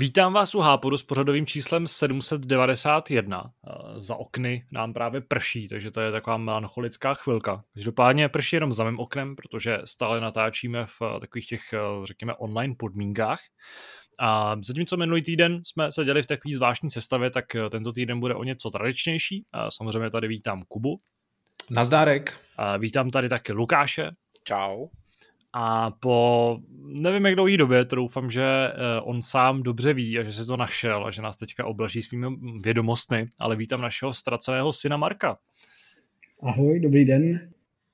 Vítám vás u Hápodu s pořadovým číslem 791. Za okny nám právě prší, takže to je taková melancholická chvilka. Každopádně prší jenom za mým oknem, protože stále natáčíme v takových těch, řekněme, online podmínkách. A zatímco minulý týden jsme seděli v takové zvláštní sestavě, tak tento týden bude o něco tradičnější. A samozřejmě tady vítám Kubu. Nazdárek. A vítám tady také Lukáše. Čau. A po nevím jak dlouhý době, to doufám, že eh, on sám dobře ví a že se to našel a že nás teďka oblaží svými vědomostmi, ale vítám našeho ztraceného syna Marka. Ahoj, dobrý den.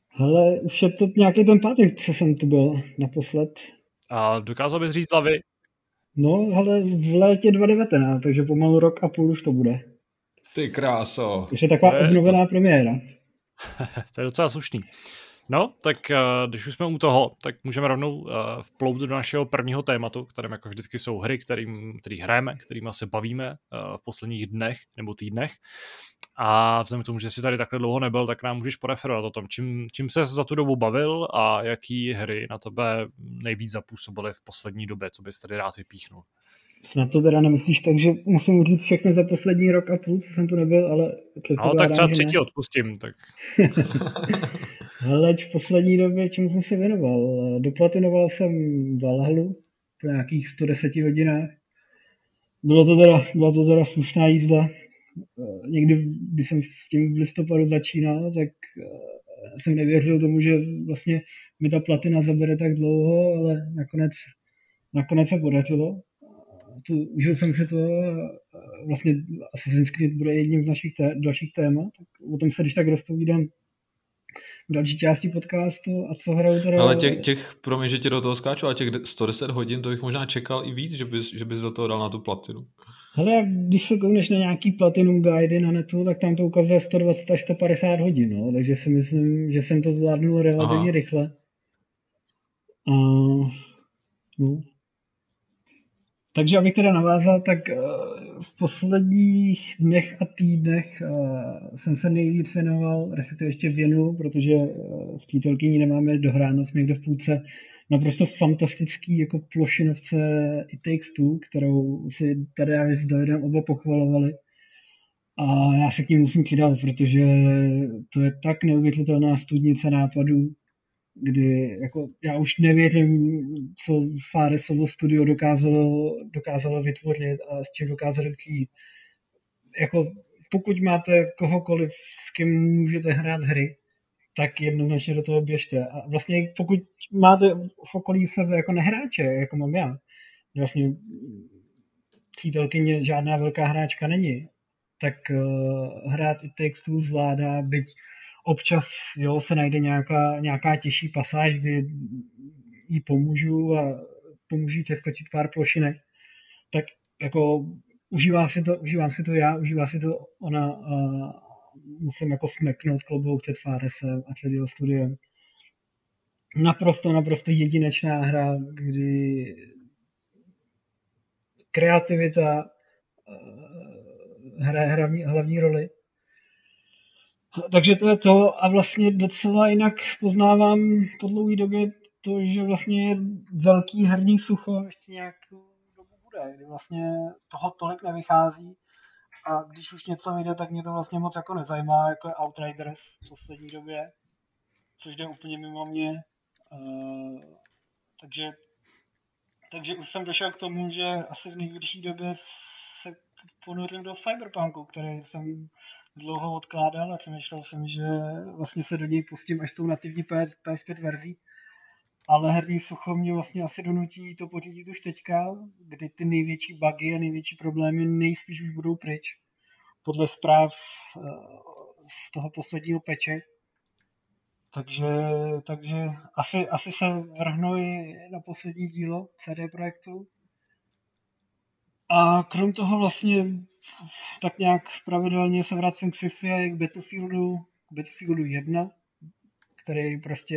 Hele, už je to nějaký ten pátek, co jsem tu byl naposled. A dokázal bys říct hlavy? No, hele, v létě 2019, takže pomalu rok a půl už to bude. Ty kráso. Takže taková obnovená to... premiéra. to je docela slušný. No, tak eh, když už jsme u toho, tak můžeme rovnou eh, vplout do našeho prvního tématu, kterým jako vždycky jsou hry, kterým, který hrajeme, kterými se bavíme eh, v posledních dnech nebo týdnech. A vzhledem k tomu, že jsi tady takhle dlouho nebyl, tak nám můžeš poreferovat o tom, čím, čím se za tu dobu bavil a jaký hry na tebe nejvíc zapůsobily v poslední době, co bys tady rád vypíchnul. Snad to teda nemyslíš tak, že musím říct všechno za poslední rok a půl, co jsem tu nebyl, ale... No, tak třeba třetí odpustím, tak... Hele, v poslední době čemu jsem se věnoval? Doplatinoval jsem Valhalu po nějakých 110 hodinách. Bylo to teda, byla to teda slušná jízda. Někdy, když jsem s tím v listopadu začínal, tak eh, jsem nevěřil tomu, že vlastně mi ta platina zabere tak dlouho, ale nakonec, nakonec se podařilo tu, užil jsem si to, vlastně Assassin's Creed bude jedním z našich té, dalších témat, tak o tom se když tak rozpovídám v další části podcastu a co hraju teda... Ale těch, těch promiň, že tě do toho skáču, ale těch 110 hodin, to bych možná čekal i víc, že bys, že bys do toho dal na tu platinu. Hele, když se koukneš na nějaký platinum guide na netu, tak tam to ukazuje 120 až 150 hodin, no, takže si myslím, že jsem to zvládnul relativně Aha. rychle. A, no, takže abych teda navázal, tak eh, v posledních dnech a týdnech eh, jsem se nejvíc věnoval, respektive ještě věnu, protože eh, s přítelkyní nemáme dohráno, jsme někde v půlce naprosto fantastický jako plošinovce It Takes Two, kterou si tady já s Davidem oba pochvalovali. A já se k ní musím přidat, protože to je tak neuvěřitelná studnice nápadů, kdy jako já už nevěřím, co Faresovo studio dokázalo, dokázalo vytvořit a s čím dokázalo přijít. Jako pokud máte kohokoliv, s kým můžete hrát hry, tak jednoznačně do toho běžte. A vlastně pokud máte v okolí sebe jako nehráče, jako mám já, vlastně přítelkyně žádná velká hráčka není, tak uh, hrát i textu zvládá, byť občas jo, se najde nějaká, nějaká těžší pasáž, kdy jí pomůžu a pomůžu jí přeskočit pár plošinek, tak jako užívám si to, užívám si to já, užívá si to ona a musím jako smeknout klobouk před Faresem a před jeho studiem. Naprosto, naprosto jedinečná hra, kdy kreativita hraje hlavní, hlavní roli takže to je to a vlastně docela jinak poznávám po dlouhé době to, že vlastně je velký herní sucho ještě nějakou dobu bude, kdy vlastně toho tolik nevychází a když už něco vyjde, tak mě to vlastně moc jako nezajímá, jako je Outriders v poslední době, což jde úplně mimo mě. Uh, takže, takže už jsem došel k tomu, že asi v nejbližší době se ponořím do Cyberpunku, který jsem dlouho odkládal a přemýšlel jsem, že vlastně se do něj pustím až s tou nativní PS5 verzí. Ale herní sucho mě vlastně asi donutí to pořídit už teďka, kdy ty největší bugy a největší problémy nejspíš už budou pryč. Podle zpráv eh, z toho posledního peče. Takže, takže asi, asi se vrhnu i na poslední dílo CD Projektu. A krom toho vlastně tak nějak pravidelně se vracím k sci a k Battlefieldu, k Battlefieldu 1, který prostě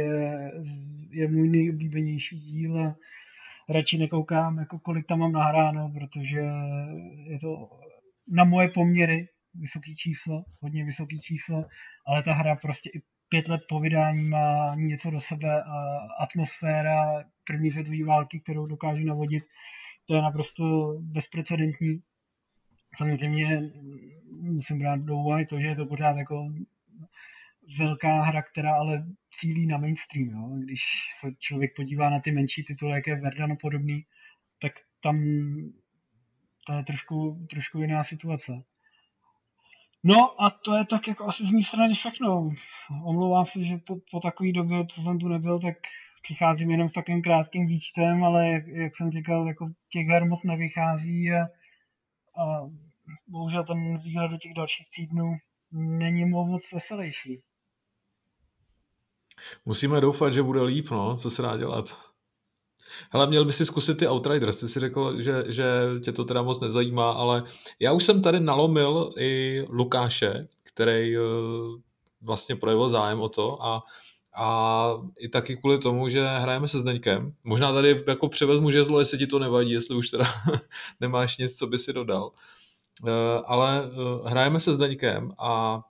je můj nejoblíbenější díl a radši nekoukám, jako kolik tam mám nahráno, protože je to na moje poměry vysoký číslo, hodně vysoký číslo, ale ta hra prostě i pět let po vydání má něco do sebe a atmosféra první světové války, kterou dokážu navodit, to je naprosto bezprecedentní. Samozřejmě musím brát do úvahy to, že je to pořád jako velká hra, která ale cílí na mainstream. Jo? Když se člověk podívá na ty menší tituly, jak je Verdan podobný, tak tam to je trošku, trošku jiná situace. No a to je tak jako asi z mé strany všechno. Omlouvám se, že po, po takové době, co jsem tu nebyl, tak přicházím jenom s takovým krátkým výčtem, ale jak, jak jsem říkal, jako těch her moc nevychází a, a bohužel ten výhled do těch dalších týdnů není moc veselější. Musíme doufat, že bude líp, no, co se dá dělat. Hele, měl by si zkusit ty Outriders, ty si řekl, že, že tě to teda moc nezajímá, ale já už jsem tady nalomil i Lukáše, který uh, vlastně projevil zájem o to a a i taky kvůli tomu, že hrajeme se Zdeňkem. Možná tady jako převezmu žezlo, jestli ti to nevadí, jestli už teda nemáš nic, co by si dodal. Uh, ale uh, hrajeme se Zdeňkem a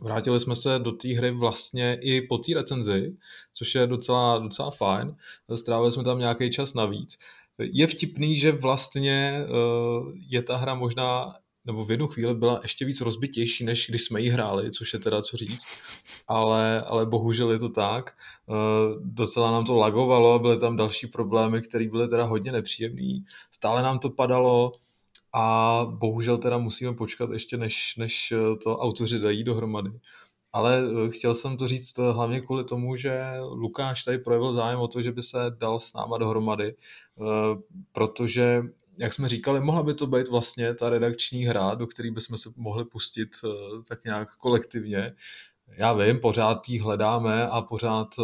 Vrátili jsme se do té hry vlastně i po té recenzi, což je docela, docela fajn. Strávili jsme tam nějaký čas navíc. Je vtipný, že vlastně uh, je ta hra možná nebo v jednu chvíli byla ještě víc rozbitější, než když jsme ji hráli, což je teda co říct. Ale, ale bohužel je to tak. Uh, docela nám to lagovalo, byly tam další problémy, které byly teda hodně nepříjemné. Stále nám to padalo, a bohužel teda musíme počkat ještě, než, než eh, to autoři dají dohromady. Ale eh, chtěl jsem to říct eh, hlavně kvůli tomu, že Lukáš tady projevil zájem o to, že by se dal s náma dohromady, protože jak jsme říkali, mohla by to být vlastně ta redakční hra, do které bychom se mohli pustit tak nějak kolektivně já vím, pořád ji hledáme a pořád eh,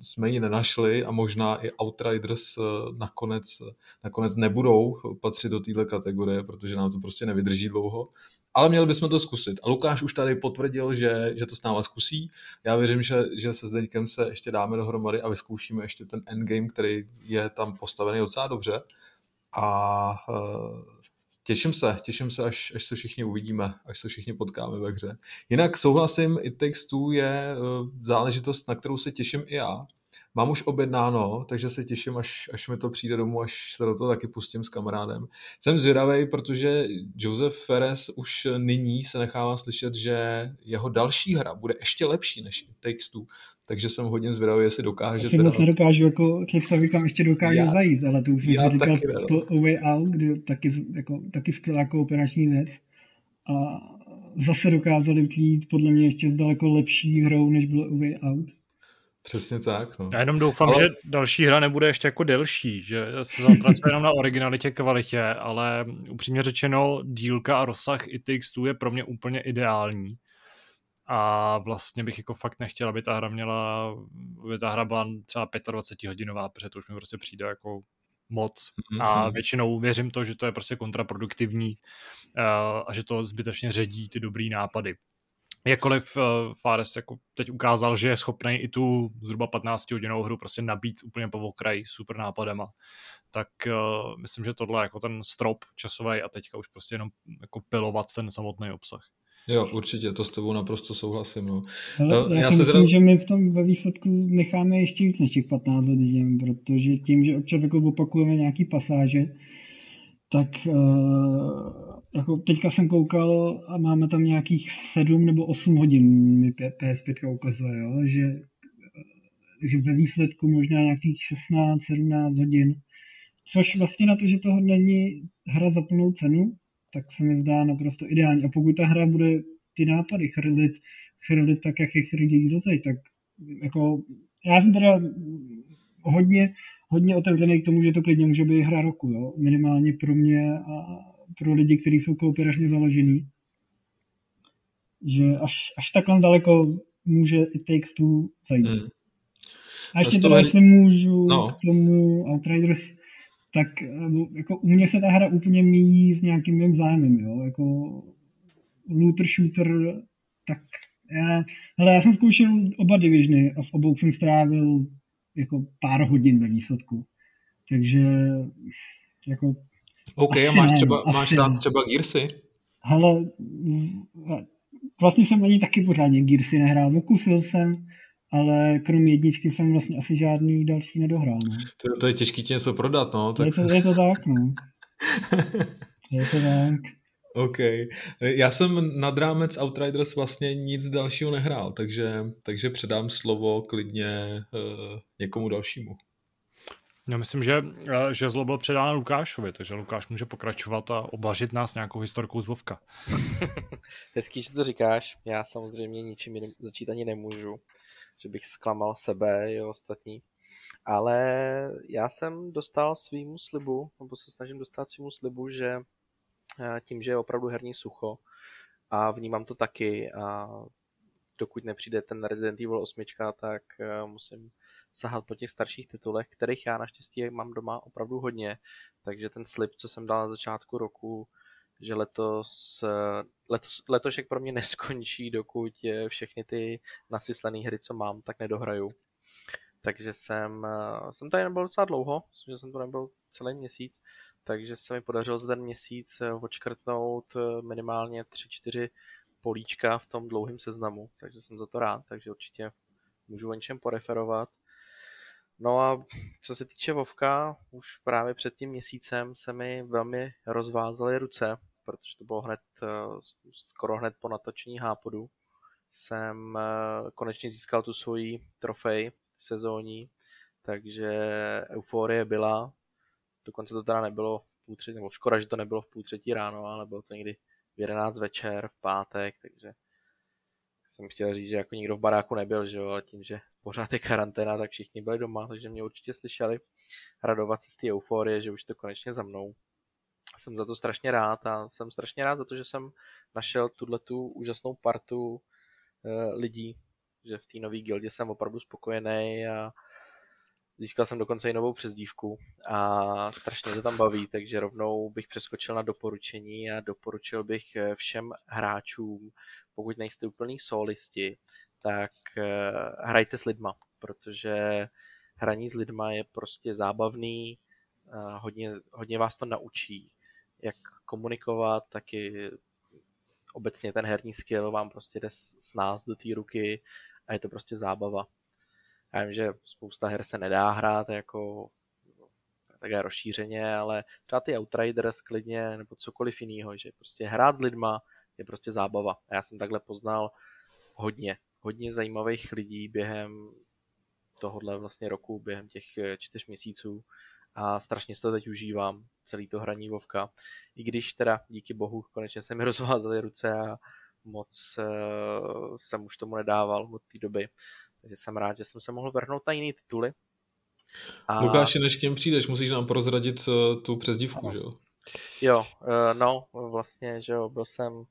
jsme ji nenašli a možná i Outriders eh, nakonec, nakonec nebudou patřit do této kategorie, protože nám to prostě nevydrží dlouho. Ale měli bychom to zkusit. A Lukáš už tady potvrdil, že, že to s náma zkusí. Já věřím, že, že se Zdeňkem se ještě dáme dohromady a vyzkoušíme ještě ten endgame, který je tam postavený docela dobře. A uh, Těším se, těším se, až, až se všichni uvidíme, až se všichni potkáme ve hře. Jinak souhlasím, Takes Two je uh, záležitost, na kterou se těším i já. Mám už objednáno, takže se těším, až, až mi to přijde domů, až se do toho taky pustím s kamarádem. Jsem zvědavý, protože Joseph Ferres už nyní se nechává slyšet, že jeho další hra bude ještě lepší než It takže jsem hodně zvědavý, jestli dokáže. Asi teda... moc nedokážu jako představit, kam ještě dokáže já, zajít, ale to už jsem říkal po A Way Out, kde taky, jako, taky skvělá kooperační věc. A zase dokázali přijít podle mě ještě s daleko lepší hrou, než bylo A Way Out. Přesně tak. No. Já jenom doufám, ale... že další hra nebude ještě jako delší, že se zapracuje jenom na originalitě, kvalitě, ale upřímně řečeno, dílka a rozsah i Takes Two je pro mě úplně ideální a vlastně bych jako fakt nechtěl, aby ta hra měla, aby ta hra byla třeba 25 hodinová, protože to už mi prostě přijde jako moc mm-hmm. a většinou věřím to, že to je prostě kontraproduktivní uh, a že to zbytečně ředí ty dobrý nápady. Jakkoliv uh, Fares jako teď ukázal, že je schopný i tu zhruba 15 hodinovou hru prostě nabít úplně po okraji super nápadema, tak uh, myslím, že tohle je jako ten strop časový a teďka už prostě jenom jako pilovat ten samotný obsah. Jo, určitě, to s tebou naprosto souhlasím. No. Ale no, já, já si myslím, teda... že my v tom ve výsledku necháme ještě víc než těch 15 hodin, protože tím, že občas jako opakujeme nějaký pasáže, tak uh, jako teďka jsem koukal a máme tam nějakých 7 nebo 8 hodin mi PS5 ukazuje, jo, že, že ve výsledku možná nějakých 16-17 hodin, což vlastně na to, že toho není hra za plnou cenu, tak se mi zdá naprosto ideální. A pokud ta hra bude ty nápady chrlit, chrlit tak, jak je chrlí doteď, tak jako já jsem teda hodně, hodně otevřený k tomu, že to klidně může být hra roku, jo? minimálně pro mě a pro lidi, kteří jsou kooperačně založený. Že až, až takhle daleko může It Takes Two zajít. Hmm. A ještě teda, jestli můžu no. k tomu Outriders tak eh, jako u mě se ta hra úplně míjí s nějakým mým zájmem, jo, jako looter shooter, tak já, hele, já jsem zkoušel oba divisiony a v obou jsem strávil jako pár hodin ve výsledku, takže jako OK, a máš, ne, třeba, máš rád třeba Gearsy? Hele, vlastně jsem ani taky pořádně Gearsy nehrál, okusil jsem, ale kromě jedničky jsem vlastně asi žádný další nedohrál. No. To, to je těžký ti něco prodat, no. Tak... Je, to, je to tak, no. je to tak. OK. Já jsem nad rámec Outriders vlastně nic dalšího nehrál, takže, takže předám slovo klidně uh, někomu dalšímu. Já myslím, že, eh, že zlo bylo předáno Lukášovi, takže Lukáš může pokračovat a oblažit nás nějakou historkou z Vovka. Hezký, že to říkáš. Já samozřejmě ničím jiným začít ani nemůžu, že bych zklamal sebe i ostatní. Ale já jsem dostal svýmu slibu, nebo se snažím dostat svýmu slibu, že eh, tím, že je opravdu herní sucho a vnímám to taky a dokud nepřijde ten Resident Evil 8, tak eh, musím sahat po těch starších titulech, kterých já naštěstí mám doma opravdu hodně, takže ten slib, co jsem dal na začátku roku, že letos, letos letošek pro mě neskončí, dokud všechny ty nasyslané hry, co mám, tak nedohraju. Takže jsem, jsem tady nebyl docela dlouho, myslím, že jsem to nebyl celý měsíc, takže se mi podařilo za ten měsíc odškrtnout minimálně 3-4 políčka v tom dlouhém seznamu, takže jsem za to rád, takže určitě můžu o něčem poreferovat. No a co se týče Vovka, už právě před tím měsícem se mi velmi rozvázaly ruce, protože to bylo hned, eh, skoro hned po natočení Hápodu. Jsem eh, konečně získal tu svoji trofej sezóní, takže euforie byla. Dokonce to teda nebylo v půl třetí, nebo škoda, že to nebylo v půl třetí ráno, ale bylo to někdy v 11 večer, v pátek, takže jsem chtěl říct, že jako nikdo v baráku nebyl, že jo, ale tím, že pořád je karanténa, tak všichni byli doma, takže mě určitě slyšeli radovat se z té euforie, že už to konečně za mnou. Jsem za to strašně rád a jsem strašně rád za to, že jsem našel tuhle tu úžasnou partu e, lidí, že v té nové gildě jsem opravdu spokojený a Získal jsem dokonce i novou přezdívku a strašně to tam baví, takže rovnou bych přeskočil na doporučení a doporučil bych eh, všem hráčům, pokud nejste úplný solisti, tak eh, hrajte s lidma, protože hraní s lidma je prostě zábavný, hodně, hodně vás to naučí, jak komunikovat, taky obecně ten herní skill vám prostě jde s nás do té ruky a je to prostě zábava. Já vím, že spousta her se nedá hrát jako také rozšířeně, ale třeba ty Outriders klidně, nebo cokoliv jiného, že prostě hrát s lidma je prostě zábava. A já jsem takhle poznal hodně, hodně zajímavých lidí během tohohle vlastně roku, během těch eh, čtyř měsíců a strašně si to teď užívám, celý to hraní Vovka. I když teda díky bohu konečně se mi rozvázaly ruce a moc uh, jsem už tomu nedával od té doby, takže jsem rád, že jsem se mohl vrhnout na jiný tituly. A... Lukáši, než k něm přijdeš, musíš nám prozradit uh, tu přezdívku, že jo? Jo, uh, no, vlastně, že jo, byl jsem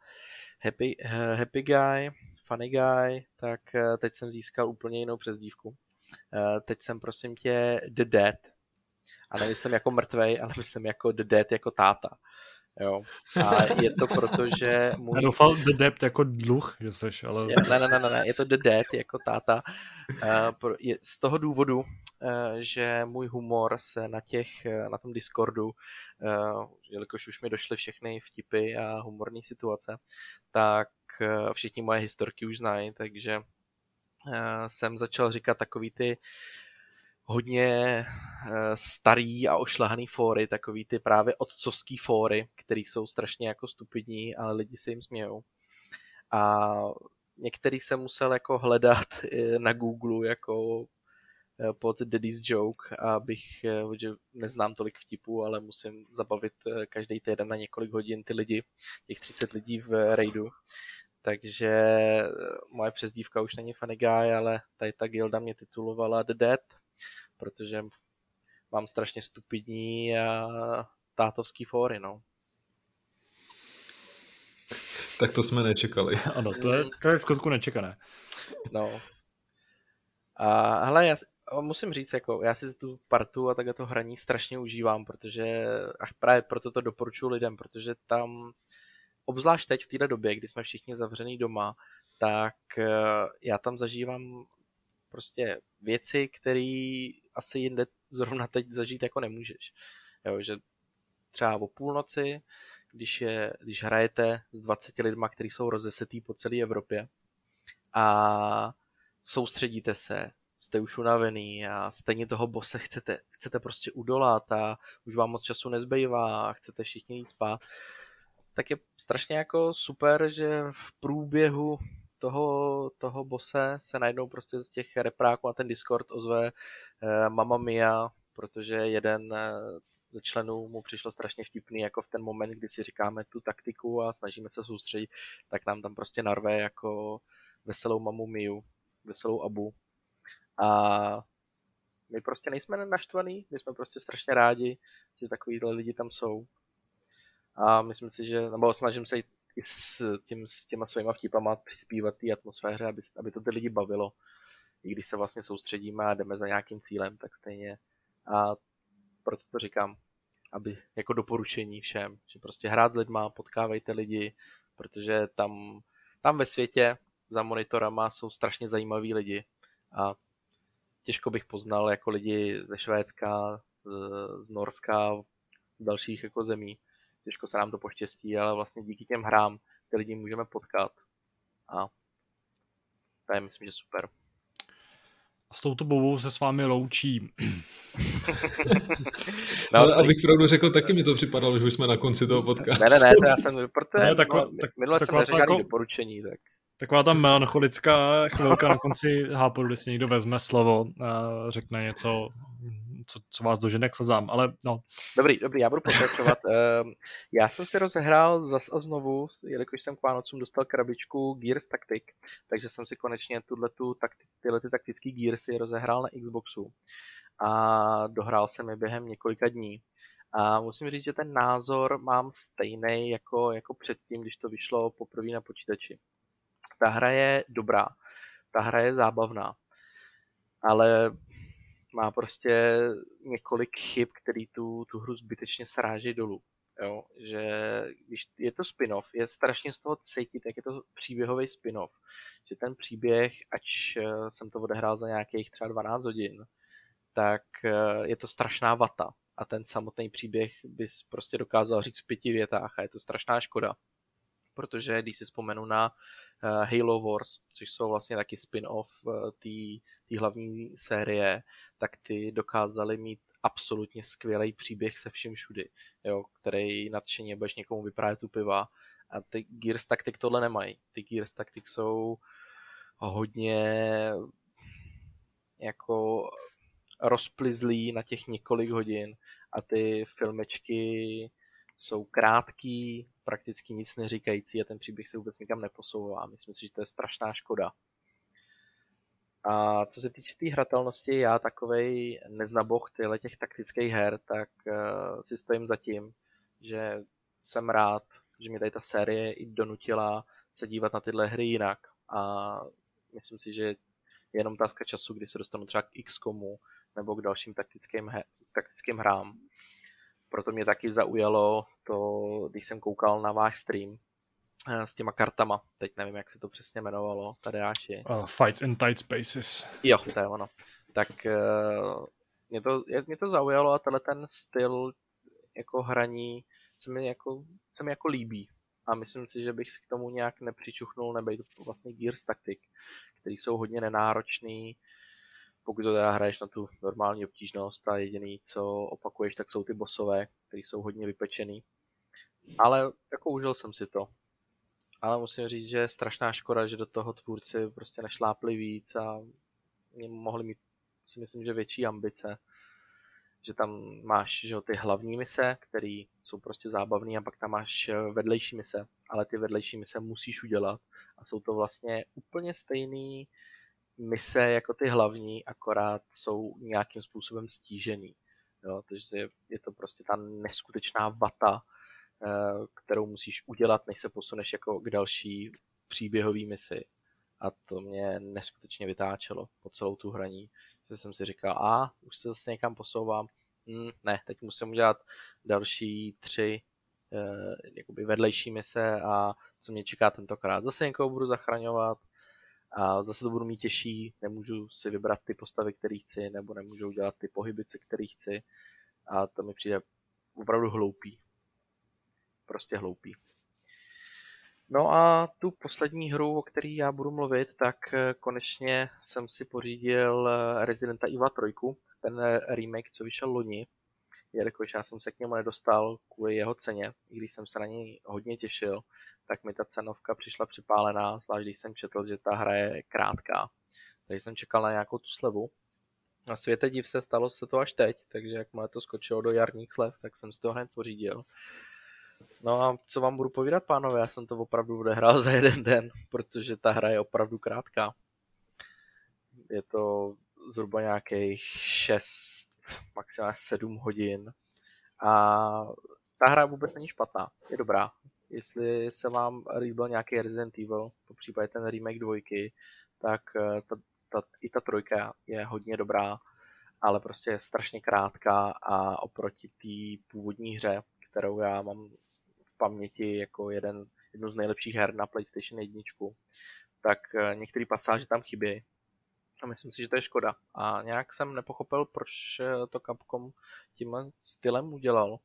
happy, uh, happy guy, funny guy, tak uh, teď jsem získal úplně jinou přezdívku. Uh, teď jsem, prosím tě, The Dead. A nemyslím jako mrtvej, ale myslím jako The Dead jako táta. Jo. A je to proto, že můj... Já doufal The Debt jako dluh, že seš, ale... Ne, ne, ne, ne, ne, je to The Dead jako táta. Uh, je, z toho důvodu, uh, že můj humor se na těch, uh, na tom Discordu, jelikož už mi došly všechny vtipy a humorní situace, tak všichni moje historky už znají, takže jsem začal říkat takový ty hodně eh, starý a ošlahaný fóry, takový ty právě otcovský fóry, který jsou strašně jako stupidní, ale lidi se jim smějou. A některý jsem musel jako hledat eh, na Google jako eh, pod Daddy's Joke, abych, že neznám tolik vtipů, ale musím zabavit každý týden na několik hodin ty lidi, těch 30 lidí v raidu. Takže moje přezdívka už není Funny Guy, ale tady ta gilda mě titulovala The Dead, protože mám strašně stupidní a tátovský fóry, no. Tak to jsme nečekali. ano, to je, to je v skutku nečekané. No. A hele, já musím říct, jako, já si tu partu a takhle to hraní strašně užívám, protože a právě proto to doporučuji lidem, protože tam, obzvlášť teď v této době, kdy jsme všichni zavřený doma, tak eh, já tam zažívám prostě věci, které asi jinde zrovna teď zažít jako nemůžeš. Jo, že třeba o půlnoci, když, je, když hrajete s 20 lidma, kteří jsou rozesetý po celé Evropě a soustředíte se, jste už unavený a stejně toho bose chcete, chcete prostě udolat a už vám moc času nezbývá a chcete všichni jít spát, tak je strašně jako super, že v průběhu toho, toho bose se najednou prostě z těch repráků na ten Discord ozve eh, Mama Mia, protože jeden eh, ze členů mu přišlo strašně vtipný, jako v ten moment, kdy si říkáme tu taktiku a snažíme se soustředit, tak nám tam prostě narve jako veselou mamu Miu, veselou Abu. A my prostě nejsme naštvaný, my jsme prostě strašně rádi, že takovýhle lidi tam jsou. A myslím si, že, nebo snažím se i s, tím, s těma svýma vtipama přispívat té atmosféře, aby, aby to ty lidi bavilo. I když se vlastně soustředíme a jdeme za nějakým cílem, tak stejně. A proto to říkám, aby jako doporučení všem, že prostě hrát s lidma, potkávejte lidi, protože tam, tam ve světě za monitorama jsou strašně zajímaví lidi a těžko bych poznal jako lidi ze Švédska, z, z Norska, z dalších jako zemí. Těžko se nám to poštěstí, ale vlastně díky těm hrám ty lidi můžeme potkat a to je myslím, že super. A s touto bobou se s vámi loučí. no, ale abych pravdu řekl, taky mi to připadalo, že už jsme na konci toho podcastu. Ne, ne, ne, to já jsem, protože ne, taková, no, tak, minule jsem neřekl jako, doporučení, tak. Taková ta melancholická chvilka na konci hápodu, kdy si někdo vezme slovo a řekne něco, co, co vás dožene k slzám, ale no. Dobrý, dobrý, já budu pokračovat. Ehm, já jsem si rozehrál zas a znovu, jelikož jsem k Vánocům dostal krabičku Gears Tactic, takže jsem si konečně tuhletu, tyhle ty taktický Gearsy rozehrál na Xboxu a dohrál jsem je během několika dní. A musím říct, že ten názor mám stejný jako, jako předtím, když to vyšlo poprvé na počítači. Ta hra je dobrá, ta hra je zábavná, ale má prostě několik chyb, který tu, tu hru zbytečně sráží dolů. Jo, že když je to spin-off, je strašně z toho cítit, jak je to příběhový spin-off. Že ten příběh, ač eh, jsem to odehrál za nějakých třeba 12 hodin, tak eh, je to strašná vata. A ten samotný příběh bys prostě dokázal říct v pěti větách a je to strašná škoda. Protože když si vzpomenu na Halo Wars, což jsou vlastně taky spin-off eh, té hlavní série, tak ty dokázali mít absolutně skvělý příběh se vším všudy, jo, který nadšeně budeš někomu vyprávět tu piva. A ty Gears Tactic tohle nemají. Ty Gears Tactic jsou hodně jako rozplizlý na těch několik hodin a ty filmečky jsou krátký, prakticky nic neříkající a ten příběh se vůbec nikam neposouvá. Myslím si, že to je strašná škoda. A co se týče té tý hratelnosti, já takovej neznaboch tyhle těch taktických her, tak uh, si stojím za tím, že jsem rád, že mi tady ta série i donutila se dívat na tyhle hry jinak. A myslím si, že je jenom otázka času, kdy se dostanu třeba k XCOMu nebo k dalším taktickým, he- taktickým hrám proto mě taky zaujalo to, když jsem koukal na váš stream eh, s těma kartama, teď nevím, jak se to přesně jmenovalo, Tadeáši. Uh, fights in tight spaces. Jo, to je ono. Tak uh, mě, to, mě to zaujalo a tenhle ten styl jako hraní se mi jako, se mi jako líbí. A myslím si, že bych si k tomu nějak nepřičuchnul, nebo to vlastně Gears Tactic, který jsou hodně nenáročný, pokud to teda hraješ na tu normální obtížnost a jediný, co opakuješ, tak jsou ty bosové, které jsou hodně vypečený. Ale jako užil jsem si to. Ale musím říct, že je strašná škoda, že do toho tvůrci prostě nešlápli víc a mohli mít si myslím, že větší ambice. Že tam máš že, ty hlavní mise, které jsou prostě zábavné a pak tam máš vedlejší mise, ale ty vedlejší mise musíš udělat a jsou to vlastně úplně stejný mise jako ty hlavní, akorát jsou nějakým způsobem stížený. Jo, takže je to prostě ta neskutečná vata, eh, kterou musíš udělat, než se posuneš jako k další příběhové misi. A to mě neskutečně vytáčelo po celou tu hraní. Že jsem si říkal, a už se zase někam posouvám. Hm, ne, teď musím udělat další tři eh, jakoby vedlejší mise a co mě čeká tentokrát. Zase někoho budu zachraňovat, a zase to budu mít těžší, nemůžu si vybrat ty postavy, které chci, nebo nemůžu udělat ty pohyby, které chci. A to mi přijde opravdu hloupý. Prostě hloupý. No a tu poslední hru, o který já budu mluvit, tak eh, konečně jsem si pořídil eh, Residenta Evil 3, ten remake, co vyšel loni, jelikož já jsem se k němu nedostal kvůli jeho ceně, i když jsem se na něj hodně těšil, tak mi ta cenovka přišla připálená, zvlášť když jsem četl, že ta hra je krátká. Takže jsem čekal na nějakou tu slevu. Na světe div se stalo se to až teď, takže jakmile to skočilo do jarních slev, tak jsem si to hned pořídil. No a co vám budu povídat, pánové, já jsem to opravdu odehrál za jeden den, protože ta hra je opravdu krátká. Je to zhruba nějakých 6, maximálně 7 hodin a ta hra vůbec není špatná, je dobrá. Jestli se vám líbil nějaký Resident Evil, po případě ten remake dvojky, tak eh, ta, ta, i ta trojka je hodně dobrá, ale prostě je strašně krátká a oproti té původní hře, kterou já mám v paměti jako jeden, jednu z nejlepších her na PlayStation 1, tak eh, některé pasáže tam chybí. A myslím si, že to je škoda. A nějak jsem nepochopil, proč eh, to Capcom tímhle stylem udělal.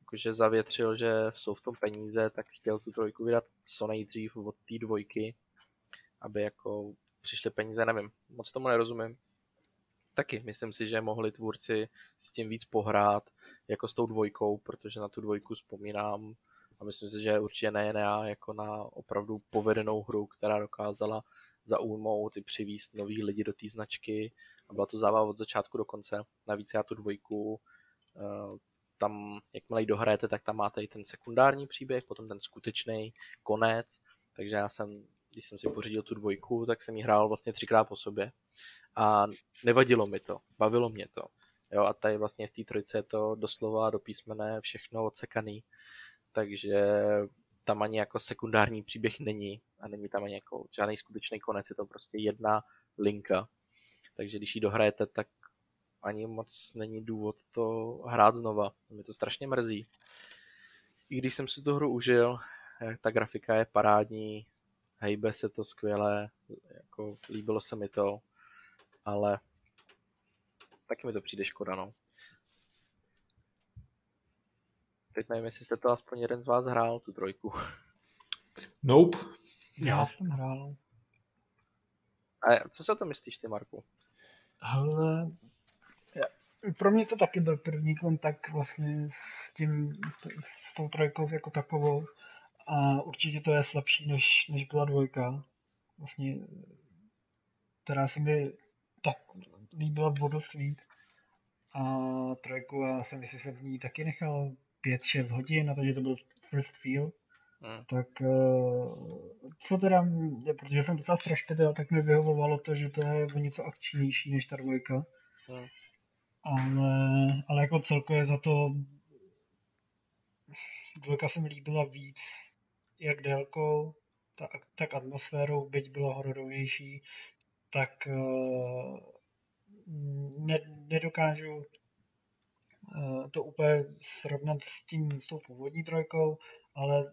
Jakože zavětřil, že jsou v tom peníze, tak chtěl tu trojku vydat co nejdřív od té dvojky, aby jako přišly peníze, nevím, moc tomu nerozumím. Taky myslím si, že mohli tvůrci s tím víc pohrát, jako s tou dvojkou, protože na tu dvojku vzpomínám a myslím si, že určitě nejen já, jako na opravdu povedenou hru, která dokázala zaujmout i přivíst nový lidi do té značky a byla to zábava od začátku do konce. Navíc já tu dvojku eh, tam, jakmile ji dohrajete, tak tam máte i ten sekundární příběh, potom ten skutečný konec, takže já jsem když jsem si pořídil tu dvojku, tak jsem ji hrál vlastně třikrát po sobě a nevadilo mi to, bavilo mě to. Jo, a tady vlastně v té trojce je to doslova do písmene všechno odsekaný, takže tam ani jako sekundární příběh není a není tam ani jako žádný skutečný konec, je to prostě jedna linka. Takže když ji dohrajete, tak ani moc není důvod to hrát znova. Mě to strašně mrzí. I když jsem si tu hru užil, ta grafika je parádní, hejbe se to skvěle, jako líbilo se mi to, ale taky mi to přijde škoda, no. Teď nevím, jestli jste to aspoň jeden z vás hrál, tu trojku. Nope. Já jsem hrál. A co si o tom myslíš ty, Marku? Ale pro mě to taky byl první kontakt vlastně s tím, s, s tou trojkou jako takovou. A určitě to je slabší, než, než byla dvojka. Vlastně, která se mi tak líbila vodost víc. A trojku, já jsem, jestli jsem v ní taky nechal 5-6 hodin na to, že to byl first feel. Hmm. Tak co teda, protože jsem dostal strašně teda, tak mi vyhovovalo to, že to je o něco akčnější než ta dvojka. Hmm. Ale, ale jako celkově za to dvojka se mi líbila víc, jak délkou, tak, tak atmosférou, byť bylo hororovější, tak uh, ne, nedokážu to úplně srovnat s tím, s tou původní trojkou, ale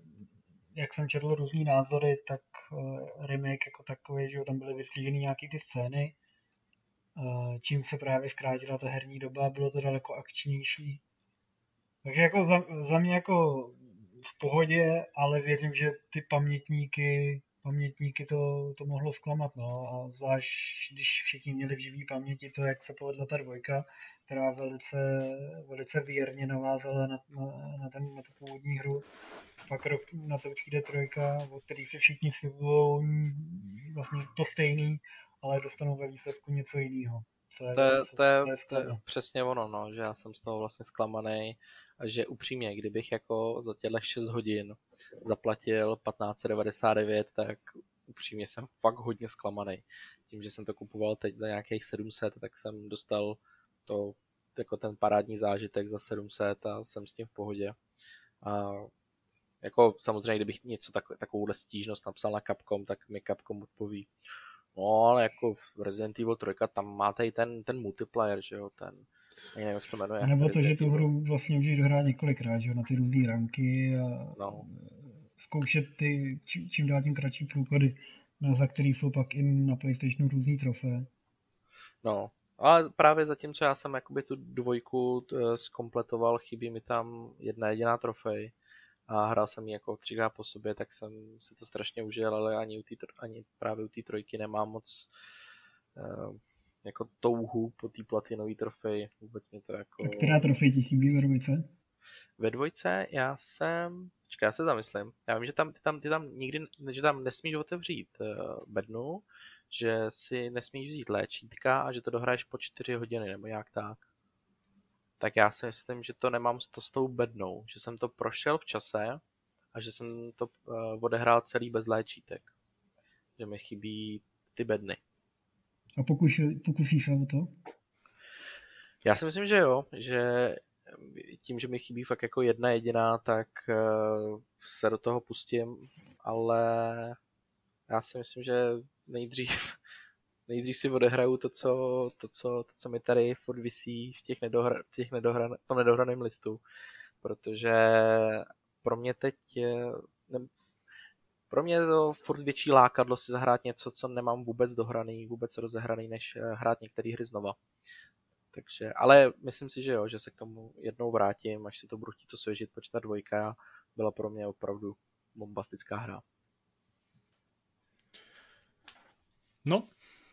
jak jsem četl různý názory, tak uh, remake jako takový, že tam byly vystřížený nějaký ty scény, uh, čím se právě zkrátila ta herní doba, bylo to daleko akčnější. Takže jako za, za mě jako v pohodě, ale věřím, že ty pamětníky, pamětníky to, to mohlo zklamat, no. A zvlášť, když všichni měli v živý paměti to, jak se povedla ta dvojka, která velice, velice věrně navázala na, na, na, ten, na tu původní hru. Pak rok na to přijde trojka, od který se všichni slibují vlastně to stejný, ale dostanou ve výsledku něco jiného. To je, to, je, to, je, to je přesně ono, no, že já jsem z toho vlastně zklamaný že upřímně, kdybych jako za těchto 6 hodin zaplatil 1599, tak upřímně jsem fakt hodně zklamaný. Tím, že jsem to kupoval teď za nějakých 700, tak jsem dostal to jako ten parádní zážitek za 700 a jsem s tím v pohodě. A jako samozřejmě, kdybych něco tak, takovouhle stížnost napsal na Capcom, tak mi Capcom odpoví. No, ale jako v Resident Evil 3 tam máte i ten, ten multiplayer, že jo, ten, nevím, jak se to jmenuje. A nebo to, že tu hru vlastně můžeš dohrát několikrát, že jo, na ty různé ranky a no. zkoušet ty čím, čím dál tím kratší průchody, no, za který jsou pak i na PlayStationu různý trofé. No, ale právě zatímco já jsem jakoby tu dvojku zkompletoval, chybí mi tam jedna jediná trofej a hrál jsem ji jako třikrát po sobě, tak jsem si to strašně užil, ale ani, u tý, ani právě u té trojky nemám moc uh, jako touhu po té platinové trofeji. Vůbec mě to jako... A která trofej ti chybí ve dvojce? Ve dvojce já jsem... Počkej, já se zamyslím. Já vím, že tam, ty tam, ty tam nikdy, že tam nesmíš otevřít uh, bednu, že si nesmíš vzít léčítka a že to dohraješ po čtyři hodiny nebo jak tak. Tak já si myslím, že to nemám to s tou bednou, že jsem to prošel v čase a že jsem to uh, odehrál celý bez léčítek. Že mi chybí ty bedny. A pokus, pokusíš se o to? Já si myslím, že jo, že tím, že mi chybí fakt jako jedna jediná, tak uh, se do toho pustím, ale já si myslím, že nejdřív, nejdřív si odehraju to, co, to, co, to, co mi tady furt visí v těch, nedohra, v těch nedohra, to nedohraném listu, protože pro mě teď ne, pro mě je to furt větší lákadlo si zahrát něco, co nemám vůbec dohraný, vůbec rozehraný, než eh, hrát některé hry znova. Takže, ale myslím si, že jo, že se k tomu jednou vrátím, až si to budu chtít osvěžit, protože ta dvojka byla pro mě opravdu bombastická hra. No,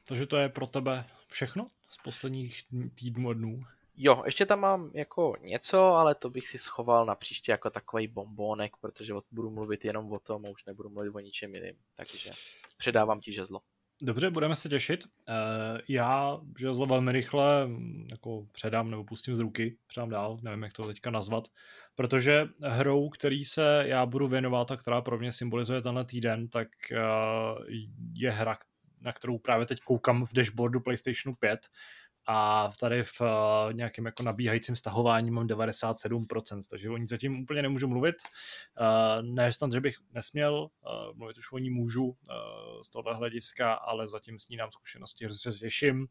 takže to je pro tebe všechno z posledních týdnů a dnů. Jo, ještě tam mám jako něco, ale to bych si schoval na příště jako takový bombónek, protože budu mluvit jenom o tom a už nebudu mluvit o ničem jiným. Takže předávám ti žezlo. Dobře, budeme se těšit. Eh, já žezlo velmi rychle jako předám nebo pustím z ruky, předám dál, nevím, jak to teďka nazvat, protože hrou, který se já budu věnovat a která pro mě symbolizuje tenhle týden, tak eh, je hra, na kterou právě teď koukám v dashboardu PlayStationu 5 a tady v uh, nějakém jako nabíhajícím stahování mám 97%, takže o ní zatím úplně nemůžu mluvit. Uh, ne snad, že bych nesměl, uh, mluvit už o ní můžu uh, z tohohle hlediska, ale zatím s ní nám zkušenosti, hrozně se těším.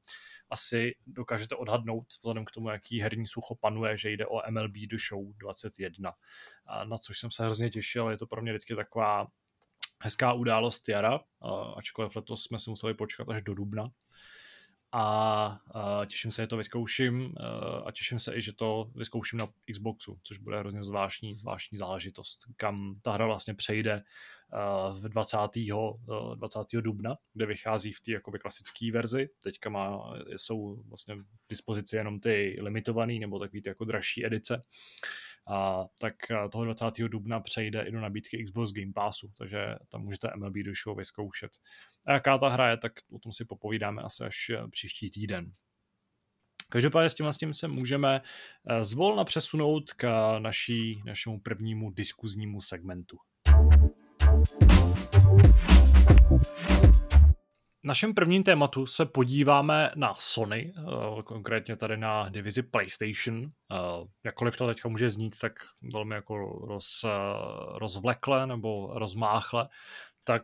Asi dokážete odhadnout, vzhledem k tomu, jaký herní sucho panuje, že jde o MLB The Show 21, uh, na což jsem se hrozně těšil, je to pro mě vždycky taková hezká událost jara, ačkoliv letos jsme si museli počkat až do dubna, a, a těším se, že to vyzkouším a těším se i, že to vyzkouším na Xboxu, což bude hrozně zvláštní, zvláštní záležitost, kam ta hra vlastně přejde v 20. 20. dubna, kde vychází v té klasické verzi. Teďka má, jsou vlastně v dispozici jenom ty limitované nebo takový ty jako dražší edice a tak toho 20. dubna přejde i do nabídky Xbox Game Passu, takže tam můžete MLB do show vyzkoušet. A jaká ta hra je, tak o tom si popovídáme asi až eh, příští týden. Každopádně s tím, s tím se můžeme eh, zvolna přesunout k naší, našemu prvnímu diskuznímu segmentu našem prvním tématu se podíváme na Sony, eh, konkrétně tady na divizi PlayStation. Eh, jakkoliv to teďka může znít tak velmi jako roz, eh, rozvlekle nebo rozmáchle, tak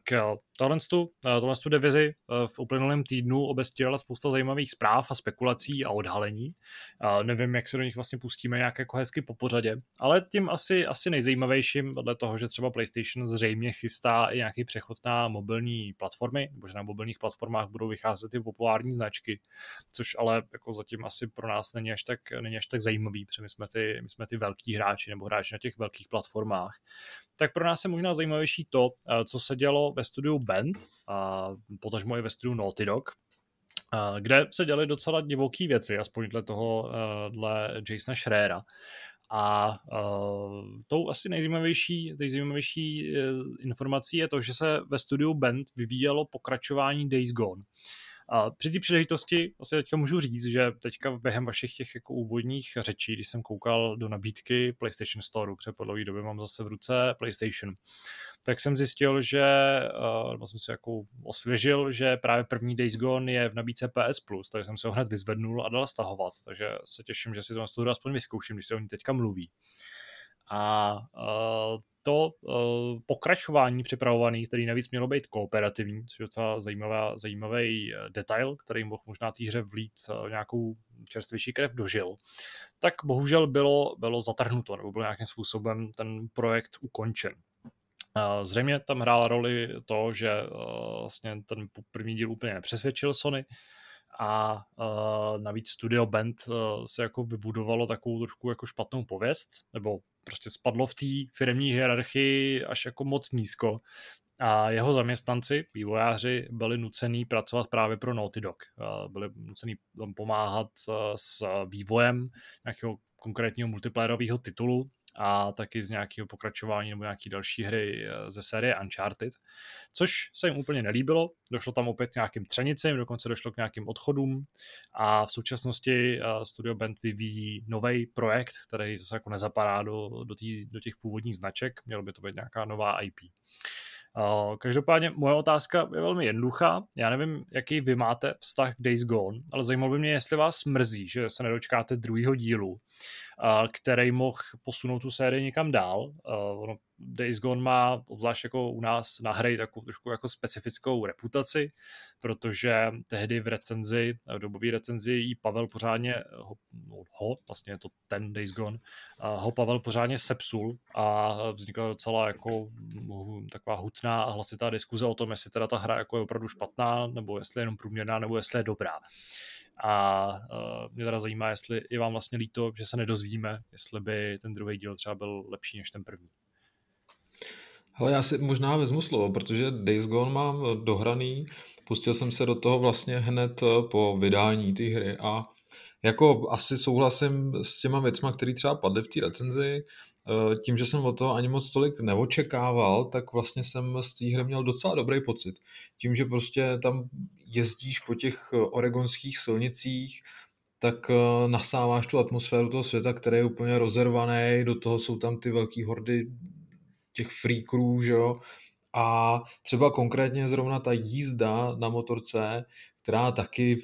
eh, tohle, tu, eh, tohle tu divizi eh, v uplynulém týdnu obestírala spousta zajímavých zpráv a spekulací a odhalení. Nevím, jak se do nich vlastně pustíme nějak jako hezky po pořadě, ale tím asi, asi nejzajímavějším vedle toho, že třeba PlayStation zřejmě chystá i nějaký přechod na mobilní platformy, nebo že na mobilních platformách budou vycházet ty populární značky, což ale jako zatím asi pro nás není až tak, není až tak zajímavý, protože my jsme, ty, my jsme ty velký hráči nebo hráči na těch velkých platformách. Tak pro nás je možná zajímavější to, co se dělo ve studiu Band, a potažmo i ve studiu Naughty Dog, kde se děly docela divoké věci, aspoň dle toho, e, dle Jasona Schreera. A uh, tou asi nejzajímavější, nejzajímavější uh, informací je to, že se ve studiu Band vyvíjelo pokračování Days Gone. A při té příležitosti vlastně teďka můžu říct, že teďka během vašich těch jako úvodních řečí, když jsem koukal do nabídky PlayStation Store, protože po dlouhé době mám zase v ruce PlayStation, tak jsem zjistil, že, uh, nebo jsem si jako osvěžil, že právě první Days Gone je v nabídce PS Plus, takže jsem se ho hned vyzvednul a dal stahovat, takže se těším, že si to na aspoň vyzkouším, když se o ní teďka mluví. A uh, to uh, pokračování připravovaný, který navíc mělo být kooperativní, což je docela zajímavá, zajímavý eh, detail, který mohl možná té hře vlít uh, nějakou čerstvější krev dožil, tak bohužel bylo, bylo zatrhnuto, nebo byl nějakým způsobem ten projekt ukončen. Zřejmě tam hrála roli to, že vlastně ten první díl úplně nepřesvědčil Sony a navíc Studio Band se jako vybudovalo takovou trošku jako špatnou pověst, nebo prostě spadlo v té firmní hierarchii až jako moc nízko a jeho zaměstnanci, vývojáři, byli nucený pracovat právě pro Naughty Dog. Byli nucený pomáhat s vývojem nějakého konkrétního multiplayerového titulu a taky z nějakého pokračování nebo nějaký další hry eh, ze série Uncharted, což se jim úplně nelíbilo. Došlo tam opět k nějakým třenicím, dokonce došlo k nějakým odchodům a v současnosti eh, Studio Band vyvíjí nový projekt, který zase jako nezapadá do, do, tý, do těch původních značek, mělo by to být nějaká nová IP. Každopádně moje otázka je velmi jednoduchá. Já nevím, jaký vy máte vztah k Days Gone, ale zajímalo by mě, jestli vás mrzí, že se nedočkáte druhého dílu který mohl posunout tu sérii někam dál. Ono Days Gone má, obzvlášť jako u nás na hry, takovou trošku jako specifickou reputaci, protože tehdy v recenzi, v dobové recenzi jí Pavel pořádně, ho, no, ho, vlastně je to ten Days Gone, ho Pavel pořádně sepsul a vznikla docela jako taková hutná a hlasitá diskuze o tom, jestli teda ta hra jako je opravdu špatná, nebo jestli je jenom průměrná, nebo jestli je dobrá. A uh, mě teda zajímá, jestli je vám vlastně líto, že se nedozvíme, jestli by ten druhý díl třeba byl lepší než ten první. Ale já si možná vezmu slovo, protože Days Gone mám dohraný, pustil jsem se do toho vlastně hned po vydání té hry. A jako asi souhlasím s těma věcma, které třeba padly v té recenzi, Eh, tím, že jsem o toho ani moc tolik neočekával, tak vlastně jsem z té hry měl docela dobrý pocit. Tím, že prostě tam jezdíš po těch eh, oregonských silnicích, tak eh, nasáváš tu atmosféru toho světa, který je úplně rozervaný, do toho jsou tam ty velké hordy těch freakrů, že jo, a třeba konkrétně zrovna ta jízda na motorce, která taky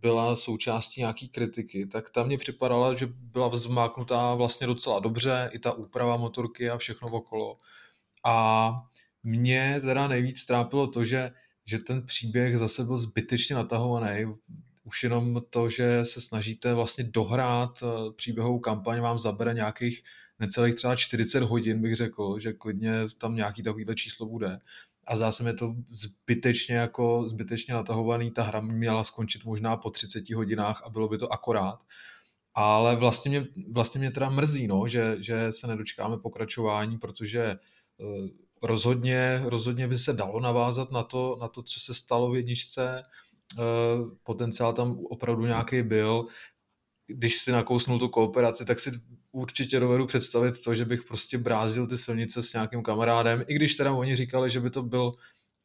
byla součástí nějaký kritiky, tak ta mě připadala, že byla vzmáknutá vlastně docela dobře, i ta úprava motorky a všechno okolo. A mě teda nejvíc trápilo to, že, že ten příběh zase byl zbytečně natahovaný. Už jenom to, že se snažíte vlastně dohrát eh, příběhovou kampaň, vám zabere nějakých necelých třeba 40 hodin, bych řekl, že klidně tam nějaký takovýhle číslo bude a zase mi to zbytečně jako zbytečně natahovaný. Ta hra měla skončit možná po 30 hodinách a bylo by to akorát. Ale vlastně mě, vlastně mě teda mrzí, no, že, že se nedočkáme pokračování, protože uh, rozhodně, rozhodně by se dalo navázat na to, na to, co se stalo v jedničce. Uh, potenciál tam opravdu nějaký byl když si nakousnul tu kooperaci, tak si určitě dovedu představit to, že bych prostě brázdil ty silnice s nějakým kamarádem, i když teda oni říkali, že by to byl,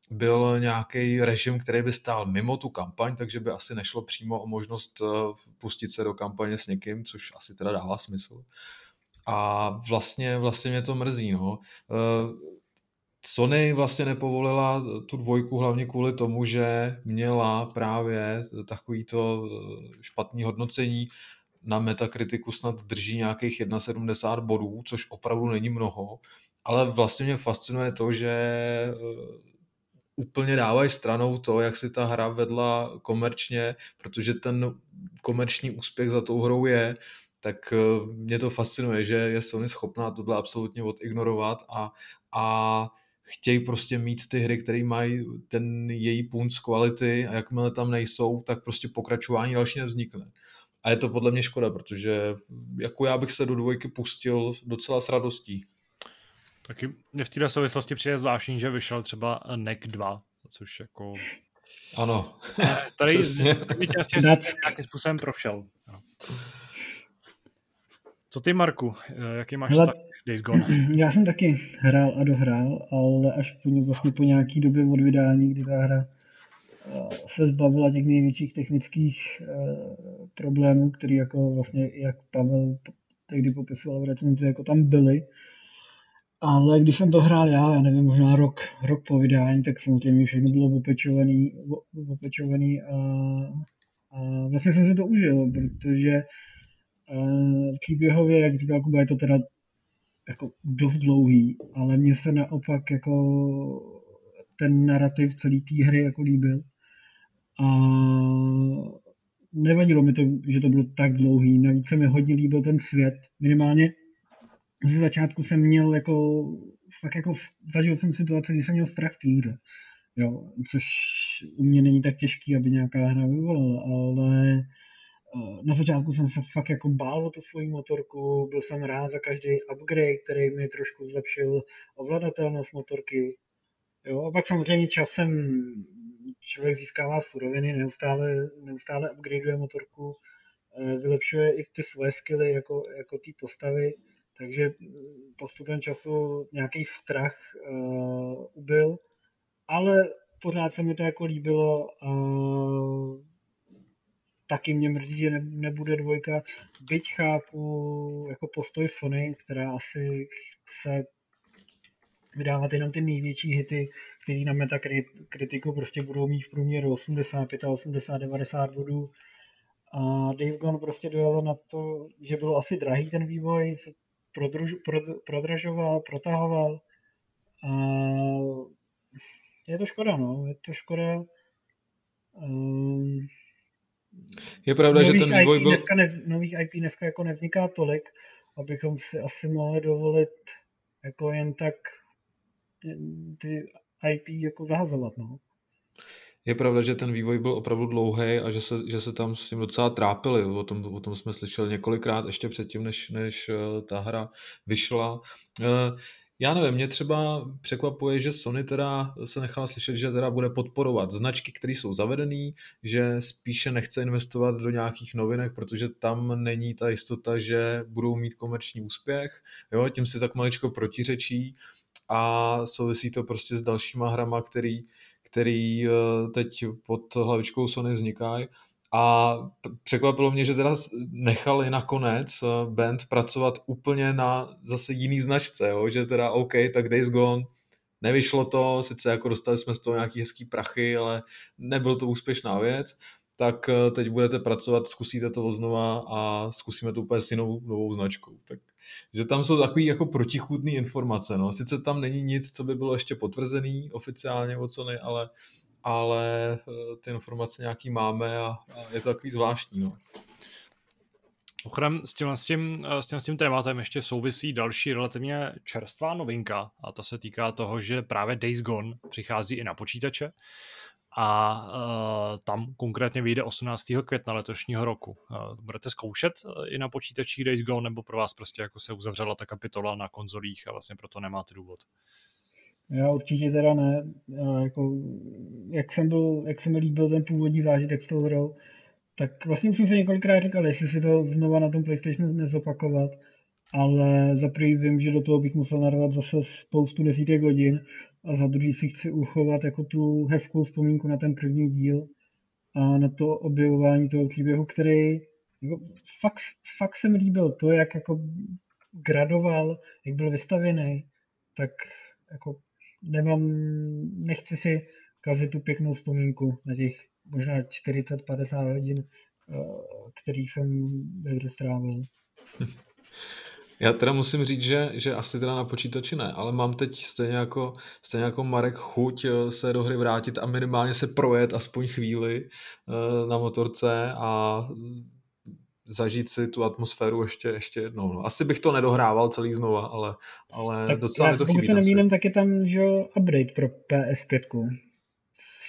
byl nějaký režim, který by stál mimo tu kampaň, takže by asi nešlo přímo o možnost eh, pustit se do kampaně s někým, což asi teda dává smysl. A vlastně, vlastně mě to mrzí, no. Eh, Sony vlastně nepovolila tu dvojku hlavně kvůli tomu, že měla právě takovýto eh, špatný hodnocení na Metakritiku snad drží nějakých 71 bodů, což opravdu není mnoho, ale vlastně mě fascinuje to, že eh, úplně dávají stranou to, jak si ta hra vedla komerčně, protože ten komerční úspěch za tou hrou je, tak eh, mě to fascinuje, že je Sony schopná tohle absolutně odignorovat a, a chtějí prostě mít ty hry, které mají ten její punc kvality a jakmile tam nejsou, tak prostě pokračování další nevznikne. A je to podle mě škoda, protože jako já bych se do dvojky pustil docela s radostí. Taky mě v této souvislosti přijde zvláštní, že vyšel třeba NEC 2, což jako... Ano. Tady, tady těsně nějakým způsobem prošel. Co ty, Marku? Jaký máš Hele, Days Gone? Já jsem taky hrál a dohrál, ale až po, vlastně po nějaký době od vydání, kdy ta hra eh, se zbavila těch největších technických uh, problémů, které jako vlastně, jak Pavel tehdy popisoval v recenzi, jako tam byly. Ale když jsem to hrál já, já nevím, možná rok, rok po vydání, tak samozřejmě všechno bylo opečovaný, opečovaný a, a vlastně jsem si to užil, protože uh, příběhově, jak říkal Kuba, je to teda jako dost dlouhý, ale mně se naopak jako ten narrativ celé té hry jako líbil. A nevadilo mi to, že to bylo tak dlouhý. Navíc se mi hodně líbil ten svět. Minimálně ze začátku jsem měl jako, fakt jako, zažil jsem situaci, kdy jsem měl strach v hře. Jo, což u mě není tak těžký, aby nějaká hra vyvolala, ale na začátku jsem se fakt jako bál o tu svoji motorku, byl jsem rád za každý upgrade, který mi trošku zlepšil ovladatelnost motorky. Jo, a pak samozřejmě časem člověk získává suroviny, neustále, neustále upgradeuje motorku, eh, vylepšuje i ty svoje skily jako, jako ty postavy, takže postupem času nějaký strach uh, ubyl, ale pořád se mi to jako líbilo a taky mě mrzí, že ne, nebude dvojka, byť chápu jako postoj Sony, která asi chce vydávat jenom ty největší hity, které na Metakritiku prostě budou mít v průměru 85, 80, 90 bodů. A Days Gone prostě dojelo na to, že bylo asi drahý ten vývoj, se prodruž, prod, prodražoval, protahoval. A je to škoda, no. Je to škoda. Um, je pravda, že ten vývoj byl... Dneska ne, nových IP dneska jako nevzniká tolik, abychom si asi mohli dovolit jako jen tak ty IP jako zahazovat, no. Je pravda, že ten vývoj byl opravdu dlouhý a že se, že se tam s tím docela trápili. O tom, o tom jsme slyšeli několikrát ještě předtím, než, než eh, ta hra vyšla. Eh, já nevím, mě třeba překvapuje, že Sony teda se nechala slyšet, že teda bude podporovat značky, které jsou zavedené, že spíše nechce investovat do nějakých novinek, protože tam není ta jistota, že budou mít komerční úspěch. Jo, tím si tak maličko protiřečí a souvisí to prostě s dalšíma hrama, který, který eh, teď pod hlavičkou Sony vznikají. A překvapilo mě, že teda nechali nakonec eh, band pracovat úplně na zase jiný značce, jo? že teda OK, tak Days Gone, nevyšlo to, sice jako dostali jsme z toho nějaký hezký prachy, ale nebyl to úspěšná věc, tak eh, teď budete pracovat, zkusíte to znova a zkusíme to úplně s jinou novou značkou. Tak že tam jsou takové jako protichůdné informace. No. Sice tam není nic, co by bylo ještě potvrzený oficiálně od Sony, ale, ale eh, ty informace nějaký máme a, a je to takový zvláštní. No. Ochrem s tím, s, tím, s, tím, s tím tématem ještě souvisí další relativně čerstvá novinka a ta se týká toho, že právě Days Gone přichází i na počítače a uh, tam konkrétně vyjde 18. května letošního roku. Uh, budete zkoušet uh, i na počítačích Days Gone, nebo pro vás prostě jako se uzavřela ta kapitola na konzolích a vlastně proto nemáte důvod? Já určitě teda ne. Já jako, jak, jsem byl, jak jsem mi líbil ten původní zážitek s tou hrou, tak vlastně jsem si několikrát říkal, jestli si to znova na tom PlayStationu nezopakovat, ale za vím, že do toho bych musel narvat zase spoustu desítek hodin a za druhý si chci uchovat jako tu hezkou vzpomínku na ten první díl a na to objevování toho příběhu, který jako, fakt, fakt se mi líbil to, jak jako gradoval, jak byl vystavěný, tak jako nemám, nechci si kazit tu pěknou vzpomínku na těch možná 40-50 hodin, eh, kterých jsem ve strávil. Já teda musím říct, že, že asi teda na počítači ne, ale mám teď stejně jako, stejně jako Marek chuť eh, se do hry vrátit a minimálně se projet aspoň chvíli eh, na motorce a zažít si tu atmosféru ještě, ještě jednou. No. Asi bych to nedohrával celý znova, ale, ale tak docela mi to chybí. Pokud se nemýlím, tak je tam že update pro PS5.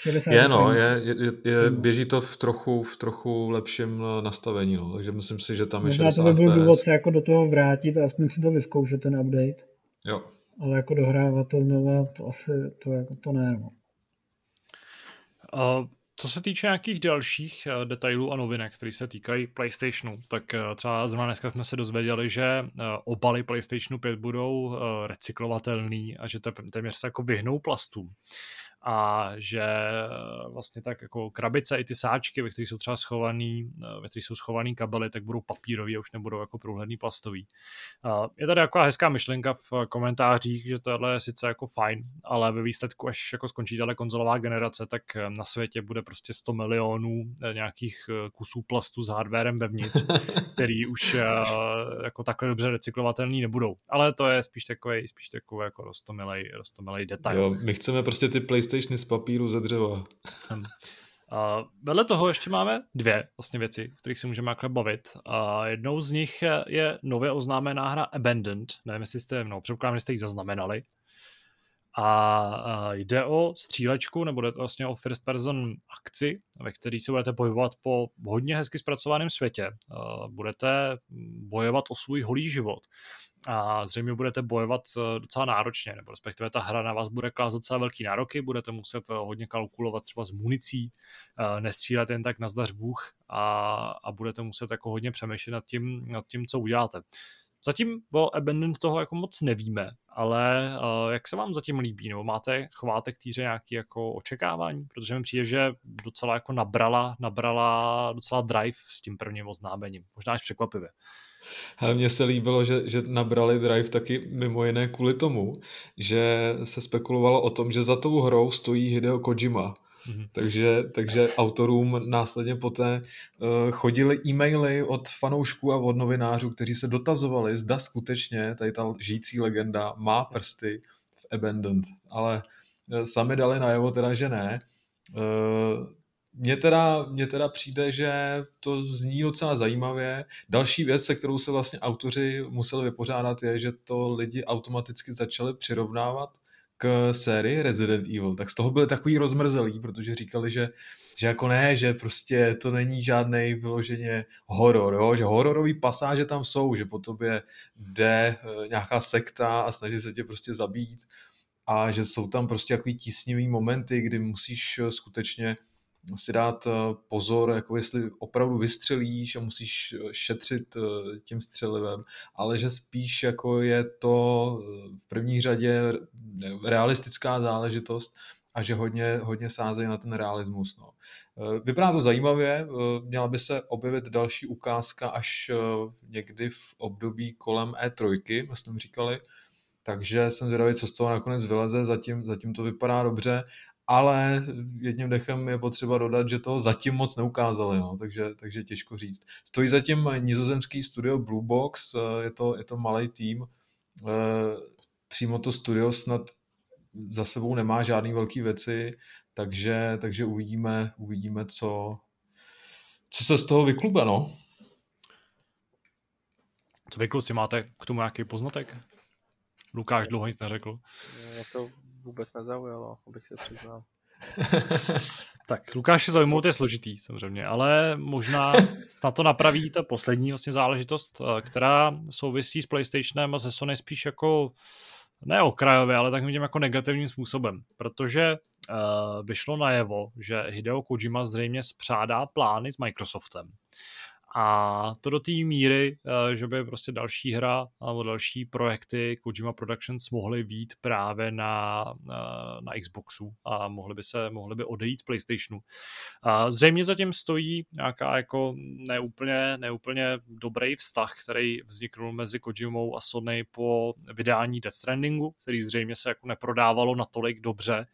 60 je, no, je, je, je, hmm. běží to v trochu, v trochu lepším eh, nastavení, no, takže myslím si, že tam je 60 to by byl důvod se jako do toho vrátit a aspoň si to vyzkoušet, ten update. Jo. Ale jako dohrávat to znova, to asi, to jako to ne, no. Uh, co se týče nějakých dalších uh, detailů a novinek, které se týkají PlayStationu, tak uh, třeba zrovna dneska jsme se dozvěděli, že obaly PlayStationu 5 budou recyklovatelný a že téměř se jako vyhnou plastům a že eh, vlastně tak jako krabice i ty sáčky, ve kterých jsou třeba schovaný, eh, ve kterých jsou schovaný kabely, tak budou papírový a už nebudou jako průhledný plastový. Je tady jako hezká myšlenka v komentářích, že tohle je sice jako fajn, ale ve výsledku, až jako skončí tahle konzolová generace, tak eh, na světě bude prostě 100 milionů nějakých kusů plastu s hardwarem vevnitř, který už jako takhle dobře recyklovatelný nebudou. Ale to je spíš takový, spíš takový jako rostomilej, rostomilej detail. Jo, my chceme prostě ty PlayStation PlayStationy z papíru ze dřeva. A vedle toho ještě máme dvě vlastně věci, o kterých se můžeme takhle bavit. A jednou z nich je, je nově oznámená hra Abandoned. Nevím, jestli jste, no, předpokládám, že jste ji zaznamenali. A jde o střílečku, nebo jde vlastně o first person akci, ve který se budete bojovat po hodně hezky zpracovaném světě. Budete bojovat o svůj holý život a zřejmě budete bojovat eh, docela náročně, nebo respektive ta hra na vás bude klást docela velký nároky, budete muset eh, hodně kalkulovat třeba s municí, eh, nestřílet jen tak na zdař Bůh a, a budete muset jako hodně přemýšlet nad tím, nad tím, co uděláte. Zatím o Abandon toho jako moc nevíme, ale uh, jak se vám zatím líbí, nebo máte, chováte k týře nějaké jako očekávání? Protože mi přijde, že docela jako nabrala, nabrala docela drive s tím prvním oznámením. Možná až překvapivě. Mně se líbilo, že, že nabrali Drive taky mimo jiné kvůli tomu, že se spekulovalo o tom, že za tou hrou stojí Hideo Kojima. Mm-hmm. Takže, takže autorům následně poté uh, chodily e-maily od fanoušků a od novinářů, kteří se dotazovali, zda skutečně tady ta žijící legenda má prsty v Abandoned. Ale uh, sami dali najevo teda, že ne. Uh, mně teda, mně teda přijde, že to zní docela zajímavě. Další věc, se kterou se vlastně autoři museli vypořádat, je, že to lidi automaticky začali přirovnávat k sérii Resident Evil. Tak z toho byli takový rozmrzelí, protože říkali, že, že jako ne, že prostě to není žádný vyloženě horor, jo? že hororový pasáže tam jsou, že po tobě jde eh, nějaká sekta a snaží se tě prostě zabít a že jsou tam prostě takový tísnivý momenty, kdy musíš eh, skutečně si dát eh, pozor, jako jestli opravdu vystřelíš a musíš eh, šetřit eh, tím střelivem, ale že spíš jako je to v první řadě realistická záležitost a že hodně, hodně sázejí na ten realismus. No. Vypadá to zajímavě, měla by se objevit další ukázka až někdy v období kolem E3, myslím říkali, takže jsem zvědavý, co z toho nakonec vyleze, zatím, zatím to vypadá dobře ale jedním dechem je potřeba dodat, že toho zatím moc neukázali, no, takže, takže těžko říct. Stojí zatím nizozemský studio Blue Box, eh, je to, je to malý tým, eh, přímo to studio snad za sebou nemá žádný velký věci, takže, takže uvidíme, uvidíme, co, co se z toho vyklube, no. Co vy kluci máte k tomu nějaký poznatek? Lukáš dlouho nic neřekl. Je to vůbec nezaujalo, abych se přiznal. tak, Lukáš zaujmout je složitý samozřejmě, ale možná snad to napraví ta poslední vlastně záležitost, eh, která souvisí s PlayStationem a se Sony spíš jako ne okrajově, ale tak vidím jako negativním způsobem, protože uh, vyšlo najevo, že Hideo Kojima zřejmě spřádá plány s Microsoftem. A to do té míry, eh, že by prostě další hra nebo další projekty Kojima Productions mohly být právě na, eh, na Xboxu a mohly by se mohly by odejít PlayStationu. A zřejmě zatím stojí nějaká jako neúplně, neúplně dobrý vztah, který vzniknul mezi Kojimou a Sony po vydání Death Strandingu, který zřejmě se jako neprodávalo natolik dobře,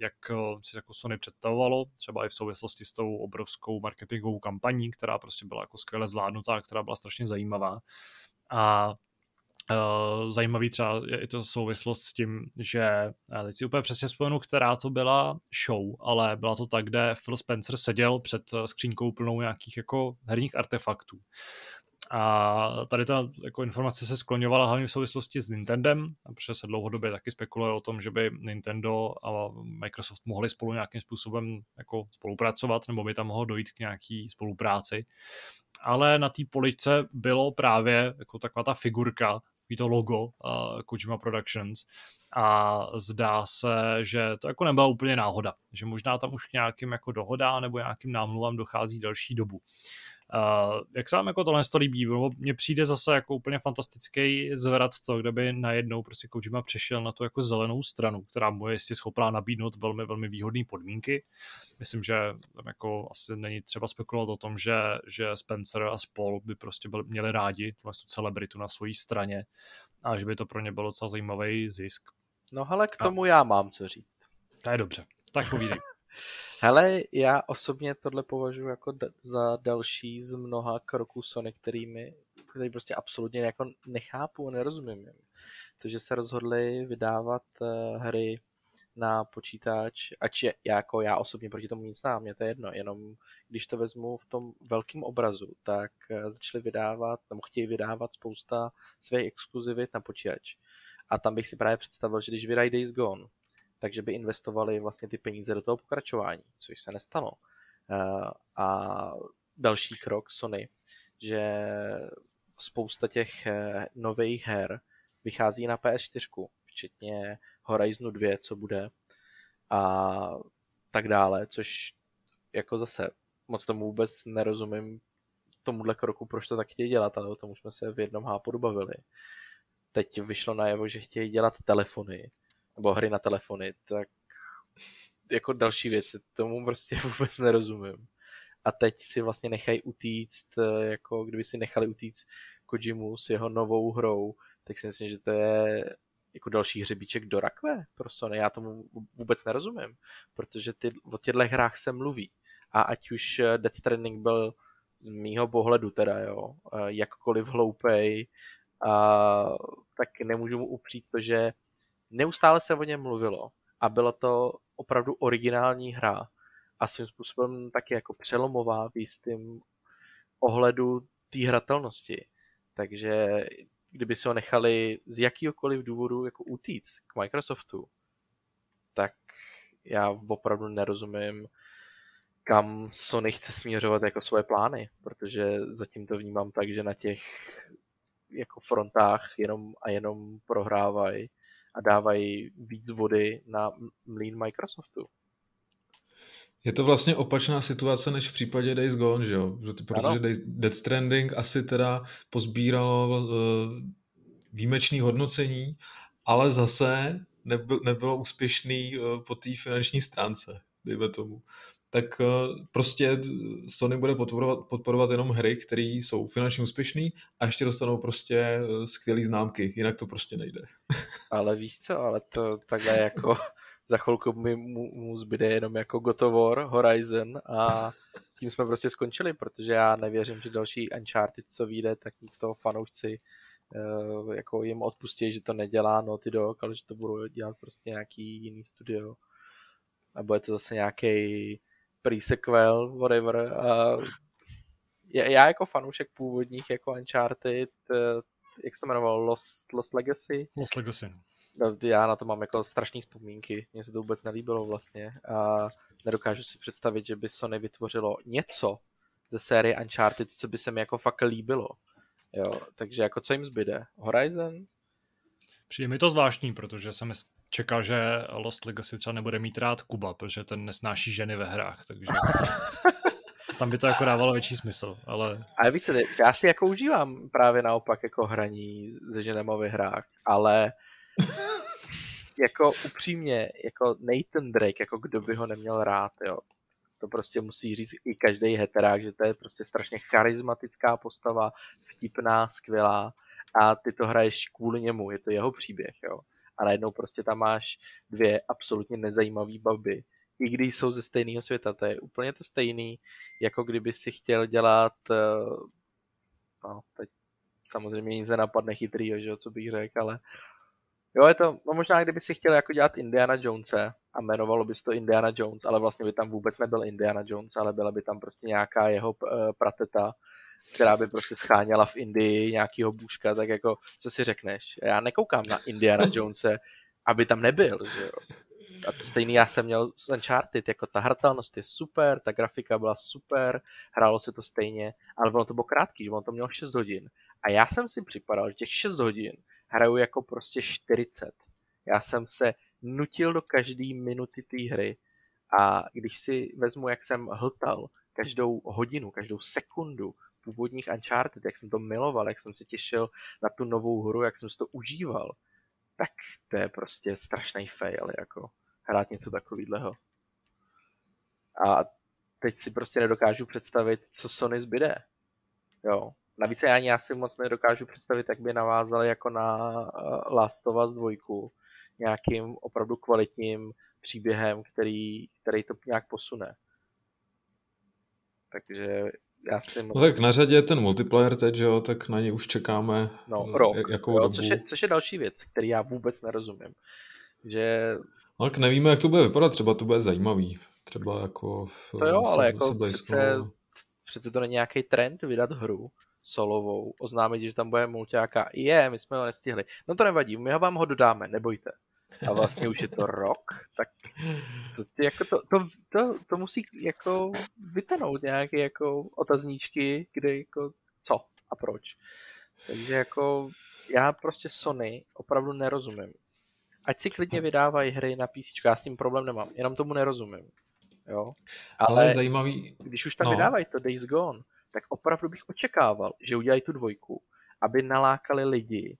jak si jako Sony představovalo, třeba i v souvislosti s tou obrovskou marketingovou kampaní, která prostě byla jako skvěle zvládnutá, která byla strašně zajímavá. A Uh, zajímavý třeba je i to souvislost s tím, že teď si úplně přesně vzpomenu, která to byla show, ale byla to tak, kde Phil Spencer seděl před skřínkou plnou nějakých jako herních artefaktů. A tady ta jako informace se skloňovala hlavně v souvislosti s Nintendem, protože se dlouhodobě taky spekuluje o tom, že by Nintendo a Microsoft mohli spolu nějakým způsobem jako spolupracovat, nebo by tam mohlo dojít k nějaký spolupráci. Ale na té poličce bylo právě jako taková ta figurka, to logo uh, Kojima Productions a zdá se, že to jako nebyla úplně náhoda, že možná tam už k nějakým jako dohodám nebo nějakým námluvám dochází další dobu. Uh, jak se vám jako tohle to líbí? Mně přijde zase jako úplně fantastický zvrat to, kde by najednou prostě Kojima přešel na tu jako zelenou stranu, která mu je jistě schopná nabídnout velmi, velmi výhodné podmínky. Myslím, že tam jako asi není třeba spekulovat o tom, že, že Spencer a Spol by prostě byli, měli rádi tu celebritu na své straně a že by to pro ně bylo docela zajímavý zisk. No ale k tomu a... já mám co říct. To je dobře. Tak povídej. Hele, já osobně tohle považuji jako d- za další z mnoha kroků Sony, kterými, který prostě absolutně jako nechápu, nerozumím. To, že se rozhodli vydávat uh, hry na počítač, ač je, jako já osobně proti tomu nic nám, mě to je jedno, jenom když to vezmu v tom velkém obrazu, tak uh, začali vydávat, nebo chtějí vydávat spousta svých exkluzivit na počítač. A tam bych si právě představil, že když vydají Days Gone, takže by investovali vlastně ty peníze do toho pokračování, což se nestalo. Uh, a další krok Sony, že spousta těch eh, nových her vychází na PS4, včetně Horizonu 2, co bude, a tak dále, což jako zase moc tomu vůbec nerozumím tomuhle kroku, proč to tak chtějí dělat, ale o tom už jsme se v jednom hápodu bavili. Teď vyšlo najevo, že chtějí dělat telefony, nebo hry na telefony, tak jako další věci, tomu prostě vůbec nerozumím. A teď si vlastně nechají utíct, jako kdyby si nechali utíct Kojimu s jeho novou hrou, tak si myslím, že to je jako další hřebíček do rakve pro Sony. Já tomu vůbec nerozumím, protože ty, o těchto hrách se mluví. A ať už Death Stranding byl z mýho pohledu teda, jo, jakkoliv hloupej, a, tak nemůžu mu upřít to, že neustále se o něm mluvilo a byla to opravdu originální hra a svým způsobem taky jako přelomová v jistým ohledu té hratelnosti. Takže kdyby si ho nechali z jakýkoliv důvodu jako utíct k Microsoftu, tak já opravdu nerozumím, kam Sony chce směřovat jako svoje plány, protože zatím to vnímám tak, že na těch jako frontách jenom a jenom prohrávají a dávají víc vody na mlín Microsoftu. Je to vlastně opačná situace než v případě Days Gone, že jo? Protože ano. Dead Stranding asi teda pozbíralo uh, výjimečný hodnocení, ale zase nebyl, nebylo úspěšný uh, po té finanční stránce, dejme tomu. Tak uh, prostě Sony bude podporovat, podporovat jenom hry, které jsou finančně úspěšné a ještě dostanou prostě uh, skvělé známky, jinak to prostě nejde. ale víš co, ale to takhle jako za chvilku mi mu, mu zbyde jenom jako God of War, Horizon a tím jsme prostě skončili, protože já nevěřím, že další Uncharted, co vyjde, tak to fanoušci uh, jako jim odpustí, že to nedělá Naughty Dog, ale že to budou dělat prostě nějaký jiný studio. A bude to zase nějaký pre-sequel, whatever. A já jako fanoušek původních jako Uncharted, eh, jak se to jmenovalo, Lost, Lost Legacy? Lost Legacy. No. Já na to mám jako strašné vzpomínky, mně se to vůbec nelíbilo vlastně a nedokážu si představit, že by Sony vytvořilo něco ze série Uncharted, co by se mi jako fakt líbilo. Jo, takže jako co jim zbyde? Horizon? Přijde mi to zvláštní, protože jsem čekal, že Lost Legacy třeba nebude mít rád Kuba, protože ten nesnáší ženy ve hrách, takže tam by to jako dávalo větší smysl, ale... Ale víš co, já si jako užívám právě naopak jako hraní se ženama ve hrách, ale jako upřímně, jako Nathan Drake, jako kdo by ho neměl rád, jo. To prostě musí říct i každý heterák, že to je prostě strašně charismatická postava, vtipná, skvělá a ty to hraješ kvůli němu, je to jeho příběh, jo. A najednou prostě tam máš dvě absolutně nezajímavé baby, i když jsou ze stejného světa, to je úplně to stejný, jako kdyby si chtěl dělat, eh, no, teď samozřejmě nic nenapadne chytrýho, že jo, co bych řekl, ale Jo, je to, no možná kdyby si chtěl jako dělat Indiana Jonese a jmenovalo by to Indiana Jones, ale vlastně by tam vůbec nebyl Indiana Jones, ale byla by tam prostě nějaká jeho uh, prateta, která by prostě scháněla v Indii nějakýho bůžka, tak jako, co si řekneš? Já nekoukám na Indiana Jonese, aby tam nebyl, že jo. A to stejný já jsem měl s Uncharted, jako ta hratelnost je super, ta grafika byla super, hrálo se to stejně, ale ono to bylo krátký, že ono to mělo 6 hodin. A já jsem si připadal, že těch 6 hodin hraju jako prostě 40. Já jsem se nutil do každé minuty té hry a když si vezmu, jak jsem hltal každou hodinu, každou sekundu původních Uncharted, jak jsem to miloval, jak jsem se těšil na tu novou hru, jak jsem si to užíval, tak to je prostě strašný fail, jako hrát něco takového. A teď si prostě nedokážu představit, co Sony zbyde. Jo, Navíc já ani já si moc nedokážu představit, jak by navázali jako na uh, Last of Us 2 nějakým opravdu kvalitním příběhem, který, který to nějak posune. Takže já si moc... No tak na řadě je ten multiplayer teď, jo, tak na něj už čekáme no, rok, jakou jo, dobu. Což, je, což je další věc, který já vůbec nerozumím. Že... No, tak nevíme, jak to bude vypadat, třeba to bude zajímavý. Třeba jako... To jo, ale jako přece, přece to není nějaký trend vydat hru, solovou, oznámit, že tam bude mulťáka. Je, my jsme ho nestihli. No to nevadí, my vám ho dodáme, nebojte. A vlastně už je to rok, tak to, jako to, to, to, to musí jako vytanout nějaké jako otazníčky, kde jako co a proč. Takže jako já prostě Sony opravdu nerozumím. Ať si klidně vydávají hry na PC, já s tím problém nemám, jenom tomu nerozumím. Jo? Ale, Ale zajímavý... když už tam no. vydávají to Days Gone, tak opravdu bych očekával, že udělají tu dvojku, aby nalákali lidi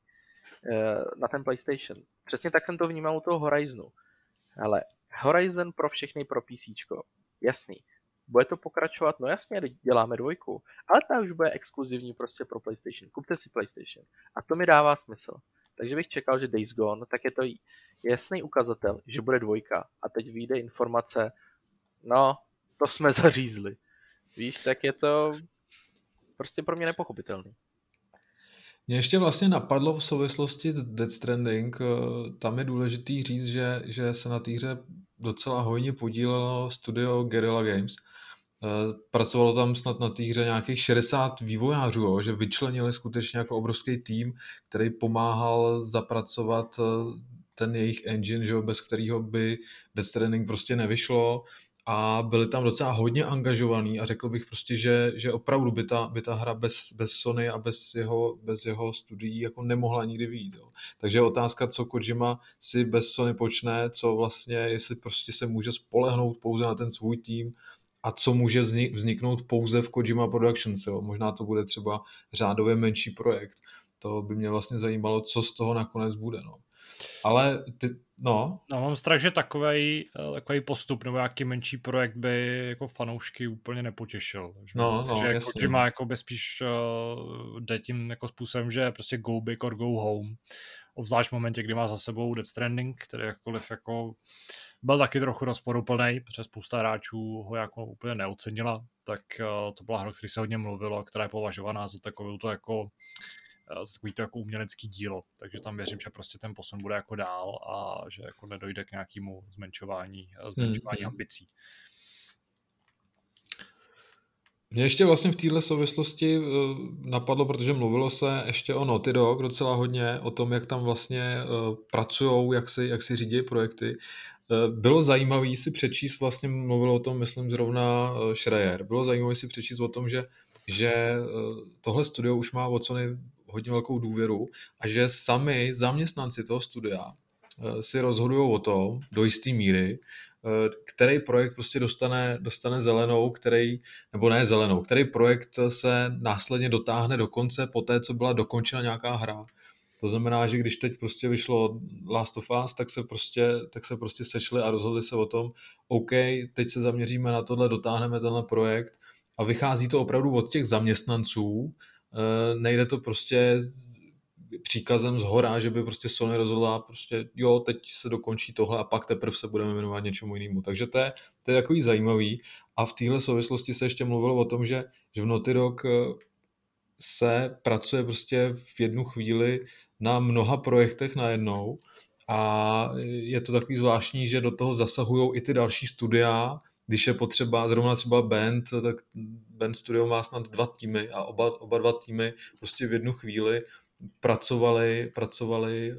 na ten PlayStation. Přesně tak jsem to vnímal u toho Horizonu. Ale Horizon pro všechny pro PC. Jasný. Bude to pokračovat? No jasně, děláme dvojku. Ale ta už bude exkluzivní prostě pro PlayStation. Kupte si PlayStation. A to mi dává smysl. Takže bych čekal, že Days Gone, tak je to jasný ukazatel, že bude dvojka. A teď vyjde informace, no, to jsme zařízli. Víš, tak je to prostě pro mě nepochopitelný. Mě ještě vlastně napadlo v souvislosti s Dead Stranding, eh, tam je důležitý říct, že, že se na té hře docela hojně podílelo studio Guerrilla Games. Eh, pracovalo tam snad na té hře nějakých 60 vývojářů, jo, že vyčlenili skutečně jako obrovský tým, který pomáhal zapracovat eh, ten jejich engine, že jo, bez kterého by Death Stranding prostě nevyšlo a byli tam docela hodně angažovaný a řekl bych prostě, že, že opravdu by ta, by ta hra bez, bez Sony a bez jeho, bez jeho studií jako nemohla nikdy vyjít. Jo. Takže otázka, co Kojima si bez Sony počne, co vlastně, jestli prostě se může spolehnout pouze na ten svůj tým a co může vzniknout pouze v Kojima Productions. Jo. Možná to bude třeba řádově menší projekt. To by mě vlastně zajímalo, co z toho nakonec bude. No. Ale ty, no. No, mám strach, že takový, eh, takový postup nebo jaký menší projekt by jako fanoušky úplně nepotěšil. Takže no, no, že jako, že má jako spíš uh, jde tím jako způsobem, že prostě go big or go home. Obzvlášť v momentě, kdy má za sebou Death Stranding, který jakkoliv jako byl taky trochu rozporuplný, protože spousta hráčů ho jako úplně neocenila, tak uh, to byla hra, který se hodně mluvilo, která je považovaná za takovou to jako takový to jako umělecký dílo, takže tam věřím, že prostě ten posun bude jako dál a že jako nedojde k nějakému zmenšování, eh, zmenšování hmm. ambicí. Mě ještě vlastně v této souvislosti eh, napadlo, protože mluvilo se ještě o Naughty Dog docela hodně, o tom, jak tam vlastně pracují, jak si, jak si řídí projekty. Bylo zajímavé si přečíst, vlastně mluvilo o tom, myslím, zrovna Schreier, bylo zajímavé si přečíst o tom, že že tohle studio už má od Sony hodně velkou důvěru a že sami zaměstnanci toho studia eh, si rozhodují o tom do jisté míry, eh, který projekt prostě dostane, dostane zelenou, který, nebo ne zelenou, který projekt se následně dotáhne do konce po té, co byla dokončena nějaká hra. To znamená, že když teď prostě vyšlo Last of Us, tak se prostě, tak se prostě sešli a rozhodli se o tom, OK, teď se zaměříme na tohle, dotáhneme tenhle projekt a vychází to opravdu od těch zaměstnanců, nejde to prostě příkazem z hora, že by prostě Sony rozhodla prostě jo, teď se dokončí tohle a pak teprve se budeme věnovat něčemu jinému. Takže to je, to je takový zajímavý. A v téhle souvislosti se ještě mluvilo o tom, že, že v Naughty Dog eh, se pracuje prostě v jednu chvíli na mnoha projektech najednou a je to takový zvláštní, že do toho zasahují i ty další studia, když je potřeba, zrovna třeba band, tak band studio má snad dva týmy a oba, oba dva týmy prostě v jednu chvíli pracovali, pracovali uh,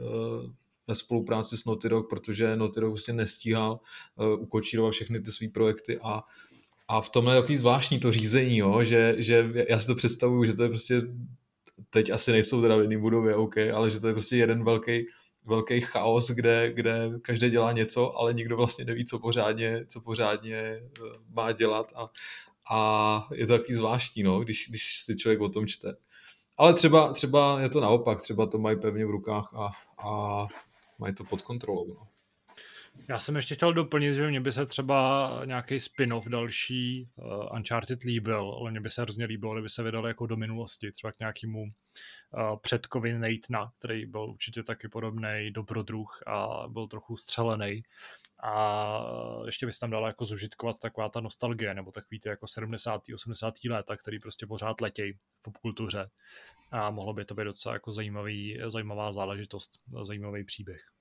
ve spolupráci s Naughty Dog, protože Naughty Dog prostě nestíhal uh, ukočírovat všechny ty své projekty a a v tom je takový zvláštní to řízení, jo, že, že já si to představuju, že to je prostě, teď asi nejsou teda v jedné budově, OK, ale že to je prostě jeden velký velký chaos, kde, kde každý dělá něco, ale nikdo vlastně neví, co pořádně, co pořádně eh, má dělat a, a je to takový zvláštní, no, když, když si člověk o tom čte. Ale třeba, třeba je to naopak, třeba to mají pevně v rukách a, a mají to pod kontrolou. No. Já jsem ještě chtěl doplnit, že mě by se třeba nějaký spin-off další uh, Uncharted líbil, ale mě by se hrozně líbilo, kdyby se vydali jako do minulosti, třeba k nějakému uh, předkovi Nathana, který byl určitě taky podobný dobrodruh a byl trochu střelený. A ještě by se tam dala jako zužitkovat taková ta nostalgie, nebo takový ty jako 70. 80. léta, který prostě pořád letějí v popkultuře. A mohlo by to být docela jako zajímavý, zajímavá záležitost, zajímavý příběh.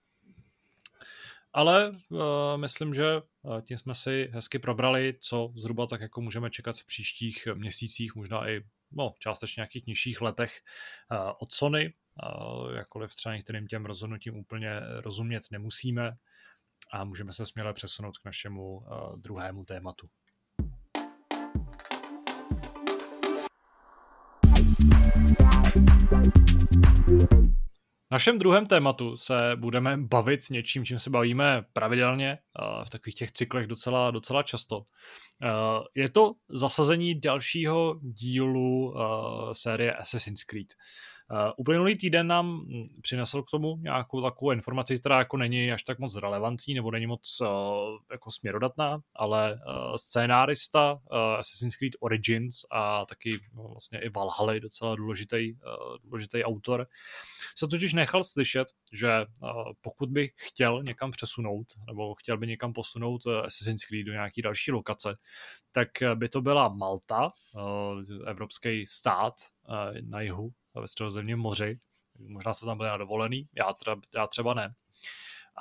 Ale uh, myslím, že uh, tím jsme si hezky probrali, co zhruba tak jako můžeme čekat v příštích měsících, možná i no, částečně nějakých nižších letech od Sony, jakkoliv třeba některým těm rozhodnutím úplně rozumět nemusíme a můžeme se směle přesunout k našemu druhému tématu. V našem druhém tématu se budeme bavit něčím, čím se bavíme pravidelně v takových těch cyklech docela, docela často. Je to zasazení dalšího dílu série Assassin's Creed. Uh, uplynulý týden nám hm, přinesl k tomu nějakou takovou informaci, která jako není až tak moc relevantní nebo není moc uh, jako směrodatná, ale uh, scénárista Assassin's Creed Origins a taky no, vlastně i Valhalla, docela důležitý, důležitý autor, se totiž nechal slyšet, že pokud by chtěl někam přesunout nebo chtěl by někam posunout Assassin's Creed do nějaký další lokace, tak by to byla Malta, evropský stát na jihu ve středozemním moři. Možná se tam byli na dovolený, já, třeba, já třeba ne.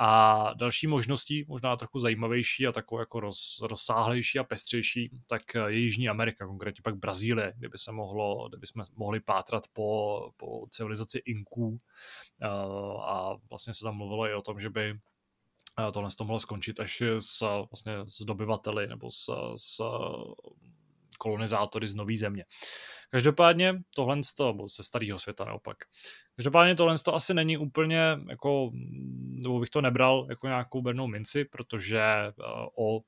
A další možností, možná trochu zajímavější a takovou jako roz, rozsáhlejší a pestřejší, tak je Jižní Amerika, konkrétně pak Brazílie, kde by se mohlo, kde by jsme mohli pátrat po, po civilizaci Inků a vlastně se tam mluvilo i o tom, že by tohle to mohlo skončit až s, vlastně s dobyvateli nebo s, s kolonizátory z Nové země. Každopádně tohle z toho, se starého světa naopak. Každopádně tohle toho asi není úplně jako, nebo bych to nebral jako nějakou bernou minci, protože eh, o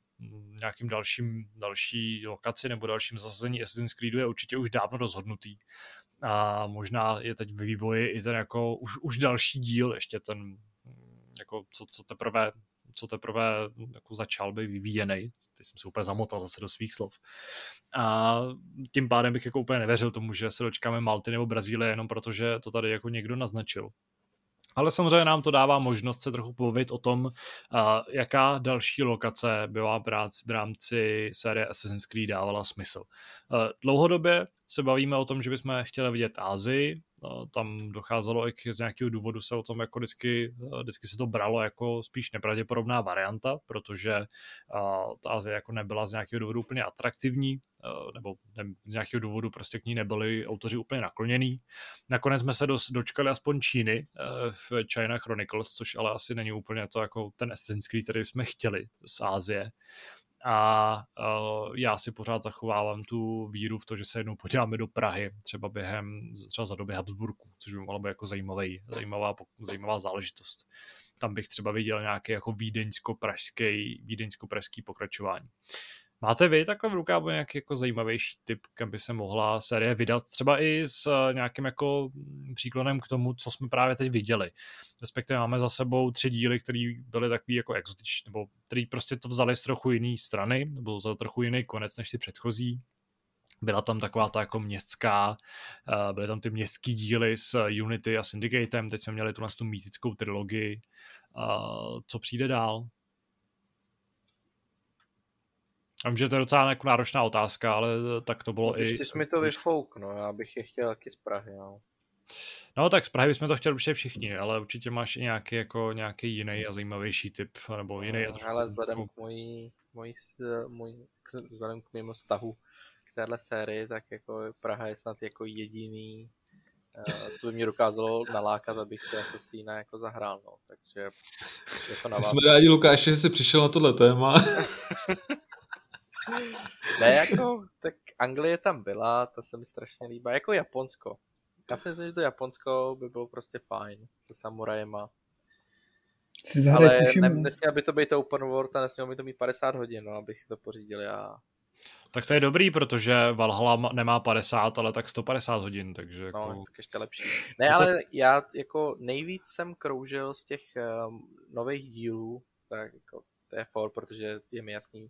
nějakým dalším, další lokaci nebo dalším zasazení Assassin's Creedu je určitě už dávno rozhodnutý. A možná je teď ve vývoji i ten jako už, už další díl, ještě ten jako co, co teprve co teprve jako začal by vyvíjený. Teď jsem se úplně zamotal zase do svých slov. A tím pádem bych jako úplně nevěřil tomu, že se dočkáme Malty nebo Brazílie jenom protože to tady jako někdo naznačil. Ale samozřejmě nám to dává možnost se trochu povědět o tom, jaká další lokace by vám v rámci série Assassin's Creed dávala smysl. Dlouhodobě se bavíme o tom, že bychom chtěli vidět Ázii, tam docházelo i k, z nějakého důvodu se o tom jako vždycky, vždycky se to bralo jako spíš nepravděpodobná varianta, protože ta Azie jako nebyla z nějakého důvodu úplně atraktivní, nebo ne, z nějakého důvodu prostě k ní nebyli autoři úplně nakloněný. Nakonec jsme se dos, dočkali aspoň Číny v China Chronicles, což ale asi není úplně to jako ten Creed, který jsme chtěli z Ázie a uh, já si pořád zachovávám tu víru v to, že se jednou podíváme do Prahy, třeba během, třeba za doby Habsburku, což by mohlo být jako zajímavý, zajímavá, zajímavá záležitost. Tam bych třeba viděl nějaký jako vídeňsko-pražský, vídeňsko-pražský pokračování. Máte vy takhle v rukávu nějaký jako zajímavější tip, kam by se mohla série vydat, třeba i s eh, nějakým jako příklonem k tomu, co jsme právě teď viděli. Respektive máme za sebou tři díly, které byly takový jako exotiční, nebo který prostě to vzali z trochu jiné strany, nebo za trochu jiný konec než ty předchozí. Byla tam taková ta jako městská, eh, byly tam ty městský díly s Unity a Syndicatem, teď jsme měli tu tu mýtickou trilogii. Eh, co přijde dál? A vím, že to je docela jako náročná otázka, ale tak to bylo no, i... Ty jsi mi to vyfouk, no, já bych je chtěl taky z Prahy, no. No tak z Prahy bychom to chtěli určitě všichni, ale určitě máš i nějaký, jako, nějaký jiný a zajímavější typ, nebo jiný. No, ale vzhledem k mojí, mojí, mojí, vzhledem k mému vztahu k téhle sérii, tak jako Praha je snad jako jediný, eh, co by mě dokázalo nalákat, abych si Assassina jako zahrál, no. takže jako na vás. Jsme rádi, Lukáš, že jsi přišel na tohle téma. ne, jako, tak Anglie tam byla, ta se mi strašně líbá, jako Japonsko. Já si myslím, že to Japonsko by bylo prostě fajn se samurajema. Ale ne, nesměl by to být to open world a nesměl by to mít 50 hodin, no, abych si to pořídil já. Tak to je dobrý, protože Valhalla nemá 50, ale tak 150 hodin, takže jako... No, tak ještě lepší. Ne, to... ale já jako nejvíc jsem kroužil z těch um, nových dílů, tak jako, to je for, protože je mi jasný,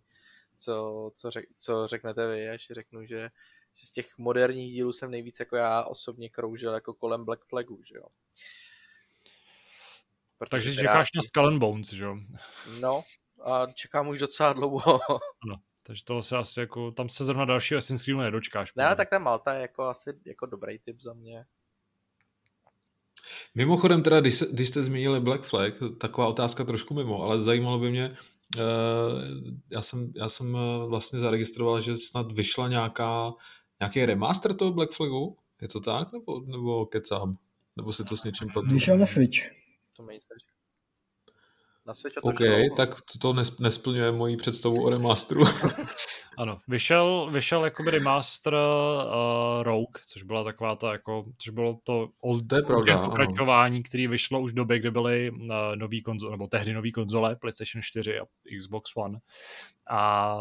co, co, řek, co řeknete vy, až řeknu, že, že z těch moderních dílů jsem nejvíc jako já osobně kroužil jako kolem Black Flagu, že jo. Protože Takže čekáš na Skull and Bones, že jo? No, a čekám už docela dlouho. Ano, takže to se asi jako, tam se zrovna dalšího Assassin's Creedu nedočkáš. Ne, ale tak ta Malta je jako asi jako dobrý typ za mě. Mimochodem teda, když, když jste zmínili Black Flag, taková otázka trošku mimo, ale zajímalo by mě, já jsem, já jsem eh, vlastně zaregistroval, že snad vyšla nějaká, nějaký remaster toho Black Flagu? Je to tak? Nebo, nebo kecám? Nebo si to s něčím pletu? Vyšel na Switch. To mi Na Switch OK, tak to, to nesplňuje moji představu o remasteru. Ano, vyšel, vyšel jakoby remaster uh, Rogue, což byla taková ta jako, což bylo to old to je pravda, pokračování, ano. který vyšlo už v době, kdy byly uh, nový konzole, nebo tehdy nový konzole, PlayStation 4 a Xbox One. A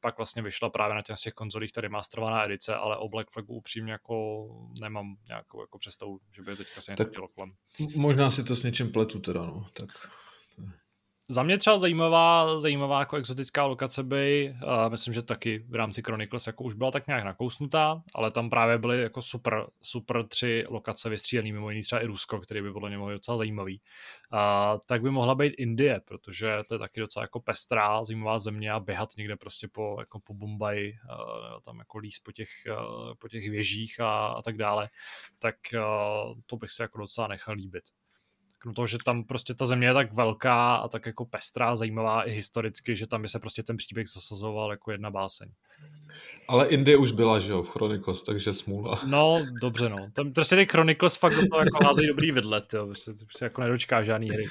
pak vlastně vyšla právě na těch, těch konzolích ta remasterovaná edice, ale o Black Flagu upřímně jako nemám nějakou jako představu, že by teďka se něco dělo kolem. Možná si to s něčím pletu teda, no. Tak za mě třeba zajímavá, zajímavá jako exotická lokace by, uh, myslím, že taky v rámci Chronicles jako už byla tak nějak nakousnutá, ale tam právě byly jako super, super tři lokace vystřílený, mimo jiný třeba i Rusko, který by podle mě mohl docela zajímavý. Uh, tak by mohla být Indie, protože to je taky docela jako pestrá, zajímavá země a běhat někde prostě po, jako po Bombay, uh, tam jako líst po těch, po těch věžích a, a tak dále, tak uh, to bych se jako docela nechal líbit. Krom toho, že tam prostě ta země je tak velká a tak jako pestrá, zajímavá i historicky, že tam by se prostě ten příběh zasazoval jako jedna báseň. Ale Indie už byla, že jo, v Chronicles, takže smůla. No, dobře, no. Tam prostě ty Chronicles fakt to jako házejí dobrý vidlet, jo. Prostě, se jako nedočká žádný hry.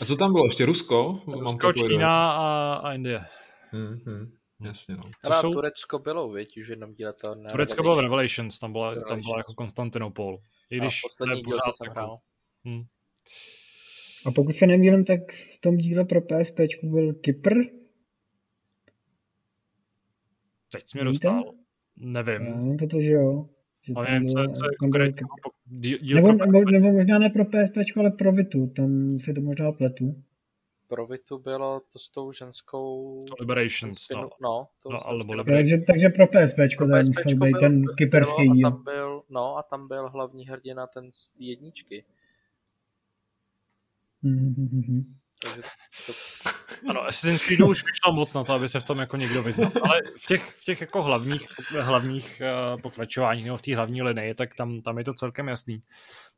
A co tam bylo? Ještě Rusko? Rusko, Čína a, a Indie. Hmm, hmm. Jasně, no. Co jsou... Turecko bylo, viď, už jenom díle to Turecko bylo v Revelations, tam byla, Revelations. tam byla jako Konstantinopol. I když a poslední díl, co jsem hrál. Hmm. A pokud se nemýlím, tak v tom díle pro PSP byl Kypr. Teď jsi mě dostal. Nevím. No, to, že jo. Že ale nevím, co, co je konkrétně. Díl nebo, nebo, nebo, možná ne pro PSP, ale pro Vitu. Tam si to možná pletu. Pro Vitu bylo to s tou ženskou... To Liberations, spinu, no. no, to no takže, takže pro PSP, pro musel být ten kyperský díl. A tam byl, no a tam byl hlavní hrdina ten z jedničky. Mm-hmm. to... Ano, Assassin's Creed už vyšlo moc na to, aby se v tom jako někdo vyznal. Ale v těch, v těch jako hlavních, hlavních uh, pokračováních nebo v té hlavní linii, tak tam, tam je to celkem jasný.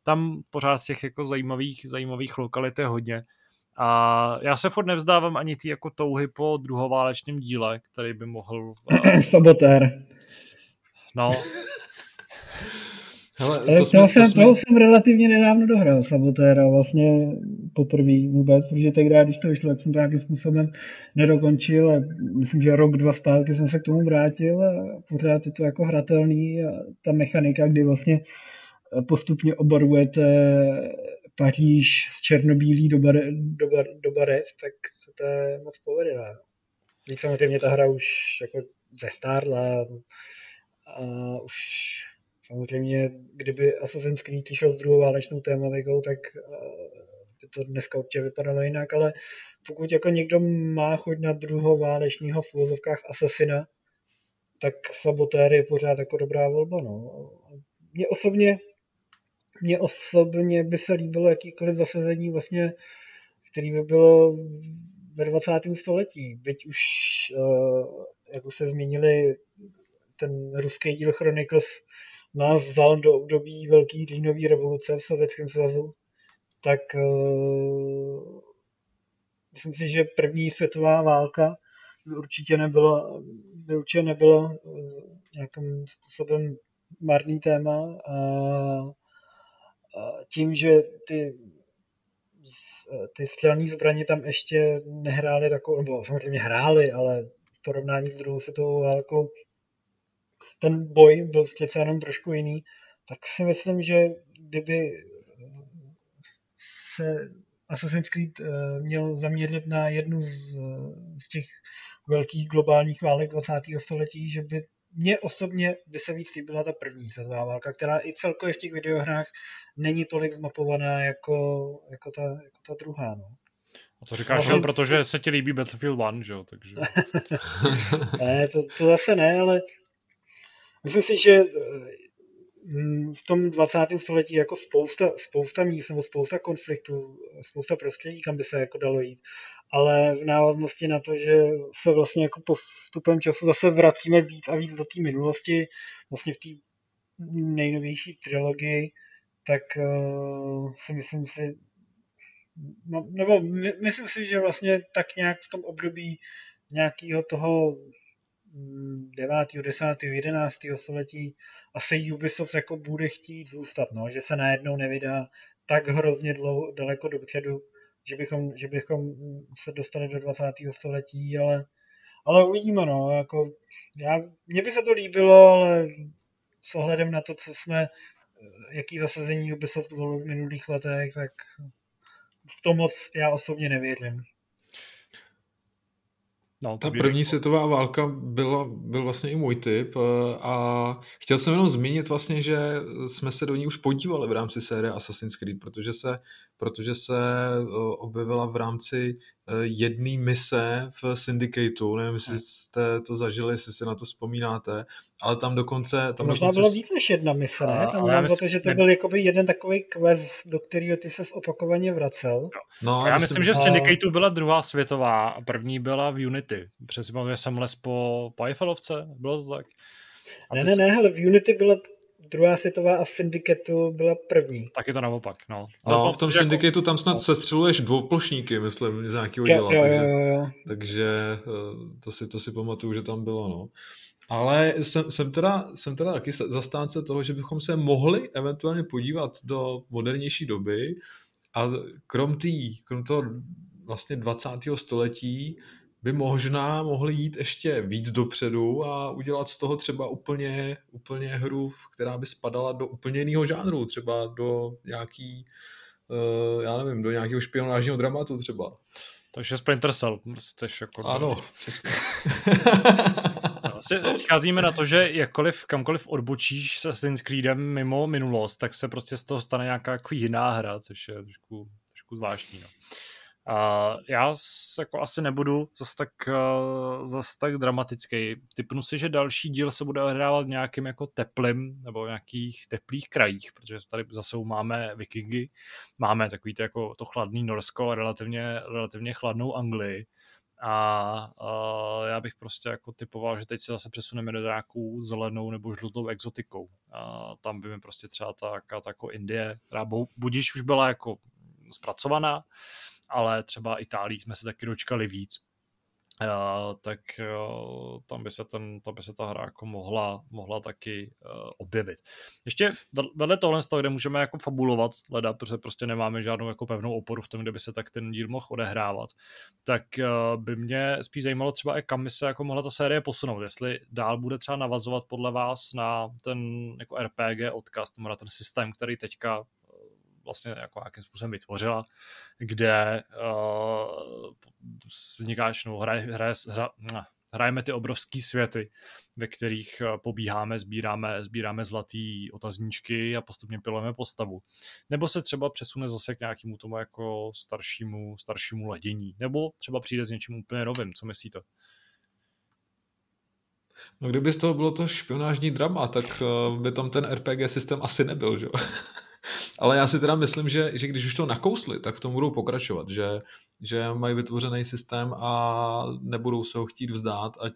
Tam pořád těch jako zajímavých, zajímavých lokalit je hodně. A já se furt nevzdávám ani ty jako touhy po druhoválečném díle, který by mohl... Uh... Sabotér. No, Hele, to toho, jsme, jsem, jsme... toho jsem relativně nedávno dohrál Sabotéra, vlastně poprvé vůbec, protože tehdy, když to vyšlo, tak jsem to nějakým způsobem nedokončil a myslím, že rok, dva zpátky jsem se k tomu vrátil a pořád je to jako hratelný a ta mechanika, kdy vlastně postupně obarvujete Paříž z černobílý do, bare, do, bar, do barev, tak to je moc povedená. Samozřejmě ta hra už jako zestárla a už Samozřejmě, kdyby Assassin's Creed šel s druhou válečnou tématikou, tak eh, by to dneska určitě vypadalo jinak, ale pokud jako někdo má chuť na druhou válečního v úvozovkách Assassina, tak Sabotér je pořád jako dobrá volba. No. Mně osobně, mně osobně by se líbilo jakýkoliv zasazení vlastně, který by bylo ve 20. století. Byť už, jak už se změnili ten ruský díl Chronicles nás vzal do období velké říjnové revoluce v Sovětském svazu, tak uh, myslím si, že první světová válka by určitě nebyla, by určitě nebyla uh, nějakým způsobem marný téma. A, a tím, že ty ty střelní zbraně tam ještě nehrály takovou, nebo samozřejmě hrály, ale v porovnání s druhou světovou válkou ten boj byl přece jenom trošku jiný, tak si myslím, že kdyby se Assassin's Creed eh, měl zaměřit na jednu z, z těch velkých globálních válek 20. století, že by mně osobně by se víc líbila ta první světová válka, která i celkově v těch videohrách není tolik zmapovaná jako, jako, ta, jako ta druhá. No. A to říkáš, no, protože se ti líbí Battlefield 1, že jo? Takže... ne, to, to zase ne, ale Myslím si, že eh, v tom 20. století jako spousta, spousta míst nebo spousta konfliktů, spousta prostředí, kam by se jako dalo jít. Ale v návaznosti na to, že se vlastně jako postupem času zase vracíme víc a víc do té minulosti, vlastně v té nejnovější trilogii, tak uh, si myslím si, no, nebo my, myslím si, že vlastně tak nějak v tom období nějakého toho 9., 10., 11. století asi Ubisoft jako bude chtít zůstat, no, že se najednou nevydá tak hrozně dlouho, daleko dopředu, že bychom, že bychom se dostali do 20. století, ale, ale uvidíme, no, jako já, mně by se to líbilo, ale s ohledem na to, co jsme, jaký zasazení Ubisoft bylo v minulých letech, tak v tom moc já osobně nevěřím. No, Ta první světová válka byla, byl vlastně i můj typ eh, a chtěl jsem jenom zmínit vlastně, že jsme se do ní už podívali v rámci série Assassin's Creed, protože se, protože se eh, objevila v rámci jedné mise v Syndicateu, nevím, jestli jste to zažili, jestli si na to vzpomínáte, ale tam dokonce... Tam Možná dokonce... bylo víc než jedna mise, ne? Tam mám za to, že to byl jakoby jeden takový quest, do kterého ty se opakovaně vracel. No, já myslím, myslím že v Syndicateu byla druhá světová a první byla v Unity. Přesně jsem les po, po Eiffelovce, bylo to tak? A ne, ne, ne, hele, v Unity byla druhá světová a v Syndicatu byla první. Tak je to naopak, no. Ale no, v tom jako... tam snad no. sestřeluješ dvouplošníky, myslím, z nějakého děla, jo, takže, jo, jo. takže eh, to si, to si pamatuju, že tam bylo, no. Ale jsem, jsem, teda, jsem teda taky zastánce toho, že bychom se mohli eventuálně podívat do modernější doby a krom, tý, krom toho vlastně 20. století by možná mohli jít ještě víc dopředu a udělat z toho třeba úplně, úplně hru, která by spadala do úplně jiného žánru, třeba do nějaký, uh, já nevím, do nějakého špionážního dramatu třeba. Takže Splinter Cell chceš jako... Ano, Vlastně přicházíme na to, že jakkoliv, kamkoliv odbočíš se Assassin's Creedem mimo minulost, tak se prostě z toho stane nějaká jako jiná hra, což je trošku, trošku zvláštní. No. Já jako asi nebudu zase tak, uh, zas tak dramatický. Typnu si, že další díl se bude odehrávat nějakým jako teplým nebo nějakých teplých krajích, protože tady zase máme vikingy, máme takový to, jako to chladný Norsko a relativně, relativně chladnou Anglii. A uh, já bych prostě jako typoval, že teď se zase přesuneme do nějakou zelenou nebo žlutou exotikou. A tam by mi prostě třeba ta, ta jako Indie, která budíš už byla jako zpracovaná, ale třeba Itálii jsme se taky dočkali víc. Uh, tak uh, tam, by se ten, tam by se ta hra jako mohla, mohla taky uh, objevit. Ještě vedle tohle z toho, kde můžeme jako fabulovat leda, protože prostě nemáme žádnou jako pevnou oporu v tom, kde by se tak ten díl mohl odehrávat, tak uh, by mě spíš zajímalo třeba i kam by se jako mohla ta série posunout, jestli dál bude třeba navazovat podle vás na ten jako RPG odkaz, na ten systém, který teďka vlastně jako nějakým způsobem vytvořila, kde uh, vznikáš, no, hraje, hraje, hra, hrajeme ty obrovské světy, ve kterých eh, pobíháme, sbíráme, sbíráme zlatý otazníčky a postupně pilujeme postavu. Nebo se třeba přesune zase k nějakému tomu jako staršímu, staršímu ledění. Nebo třeba přijde s něčím úplně novým. Co myslíte? No kdyby z toho bylo to špionážní drama, tak eh, by tam ten RPG systém asi nebyl, že Ale já si teda myslím, že, že když už to nakousli, tak v tom budou pokračovat, že, že mají vytvořený systém a nebudou se ho chtít vzdát, ať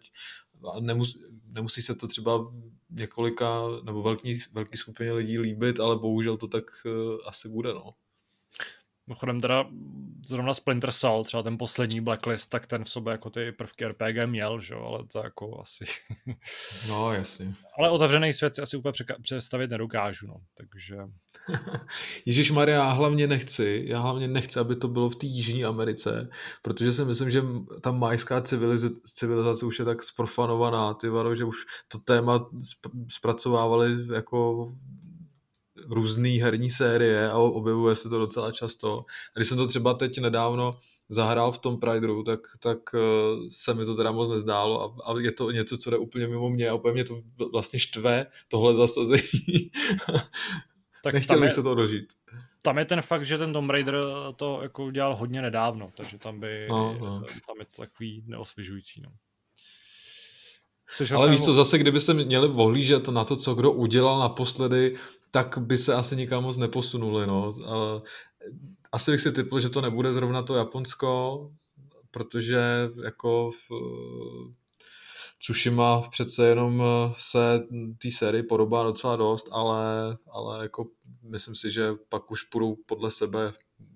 nemus, nemusí se to třeba několika nebo velký, velký skupině lidí líbit, ale bohužel to tak uh, asi bude, no. Mimochodem teda zrovna Splinter Cell, třeba ten poslední Blacklist, tak ten v sobě jako ty prvky RPG měl, že? ale to jako asi... no, jasně. Ale otevřený svět si asi úplně představit nedokážu, no, takže... Ježíš Maria, já hlavně nechci, já hlavně nechci, aby to bylo v té Jižní Americe, protože si myslím, že ta majská civilizace, civilizace už je tak sprofanovaná, ty vado, že už to téma zpracovávali jako různé herní série a objevuje se to docela často. A když jsem to třeba teď nedávno zahrál v tom Prideru, tak, tak uh, se mi to teda moc nezdálo a, a je to něco, co jde úplně mimo mě a úplně mě to vlastně štve, tohle zasazení. tak Nechtěl bych se to dožít. Tam je ten fakt, že ten Tomb Raider to jako udělal hodně nedávno, takže tam by, no, no. tam je to takový neosvěžující. No. Což Ale víš co, zase kdyby se měli ohlížet na to, co kdo udělal naposledy, tak by se asi nikam moc neposunuli. No. Asi bych si typl, že to nebude zrovna to Japonsko, protože jako v Tsushima přece jenom se té sérii podobá docela dost, ale, ale jako myslím si, že pak už půjdou podle sebe,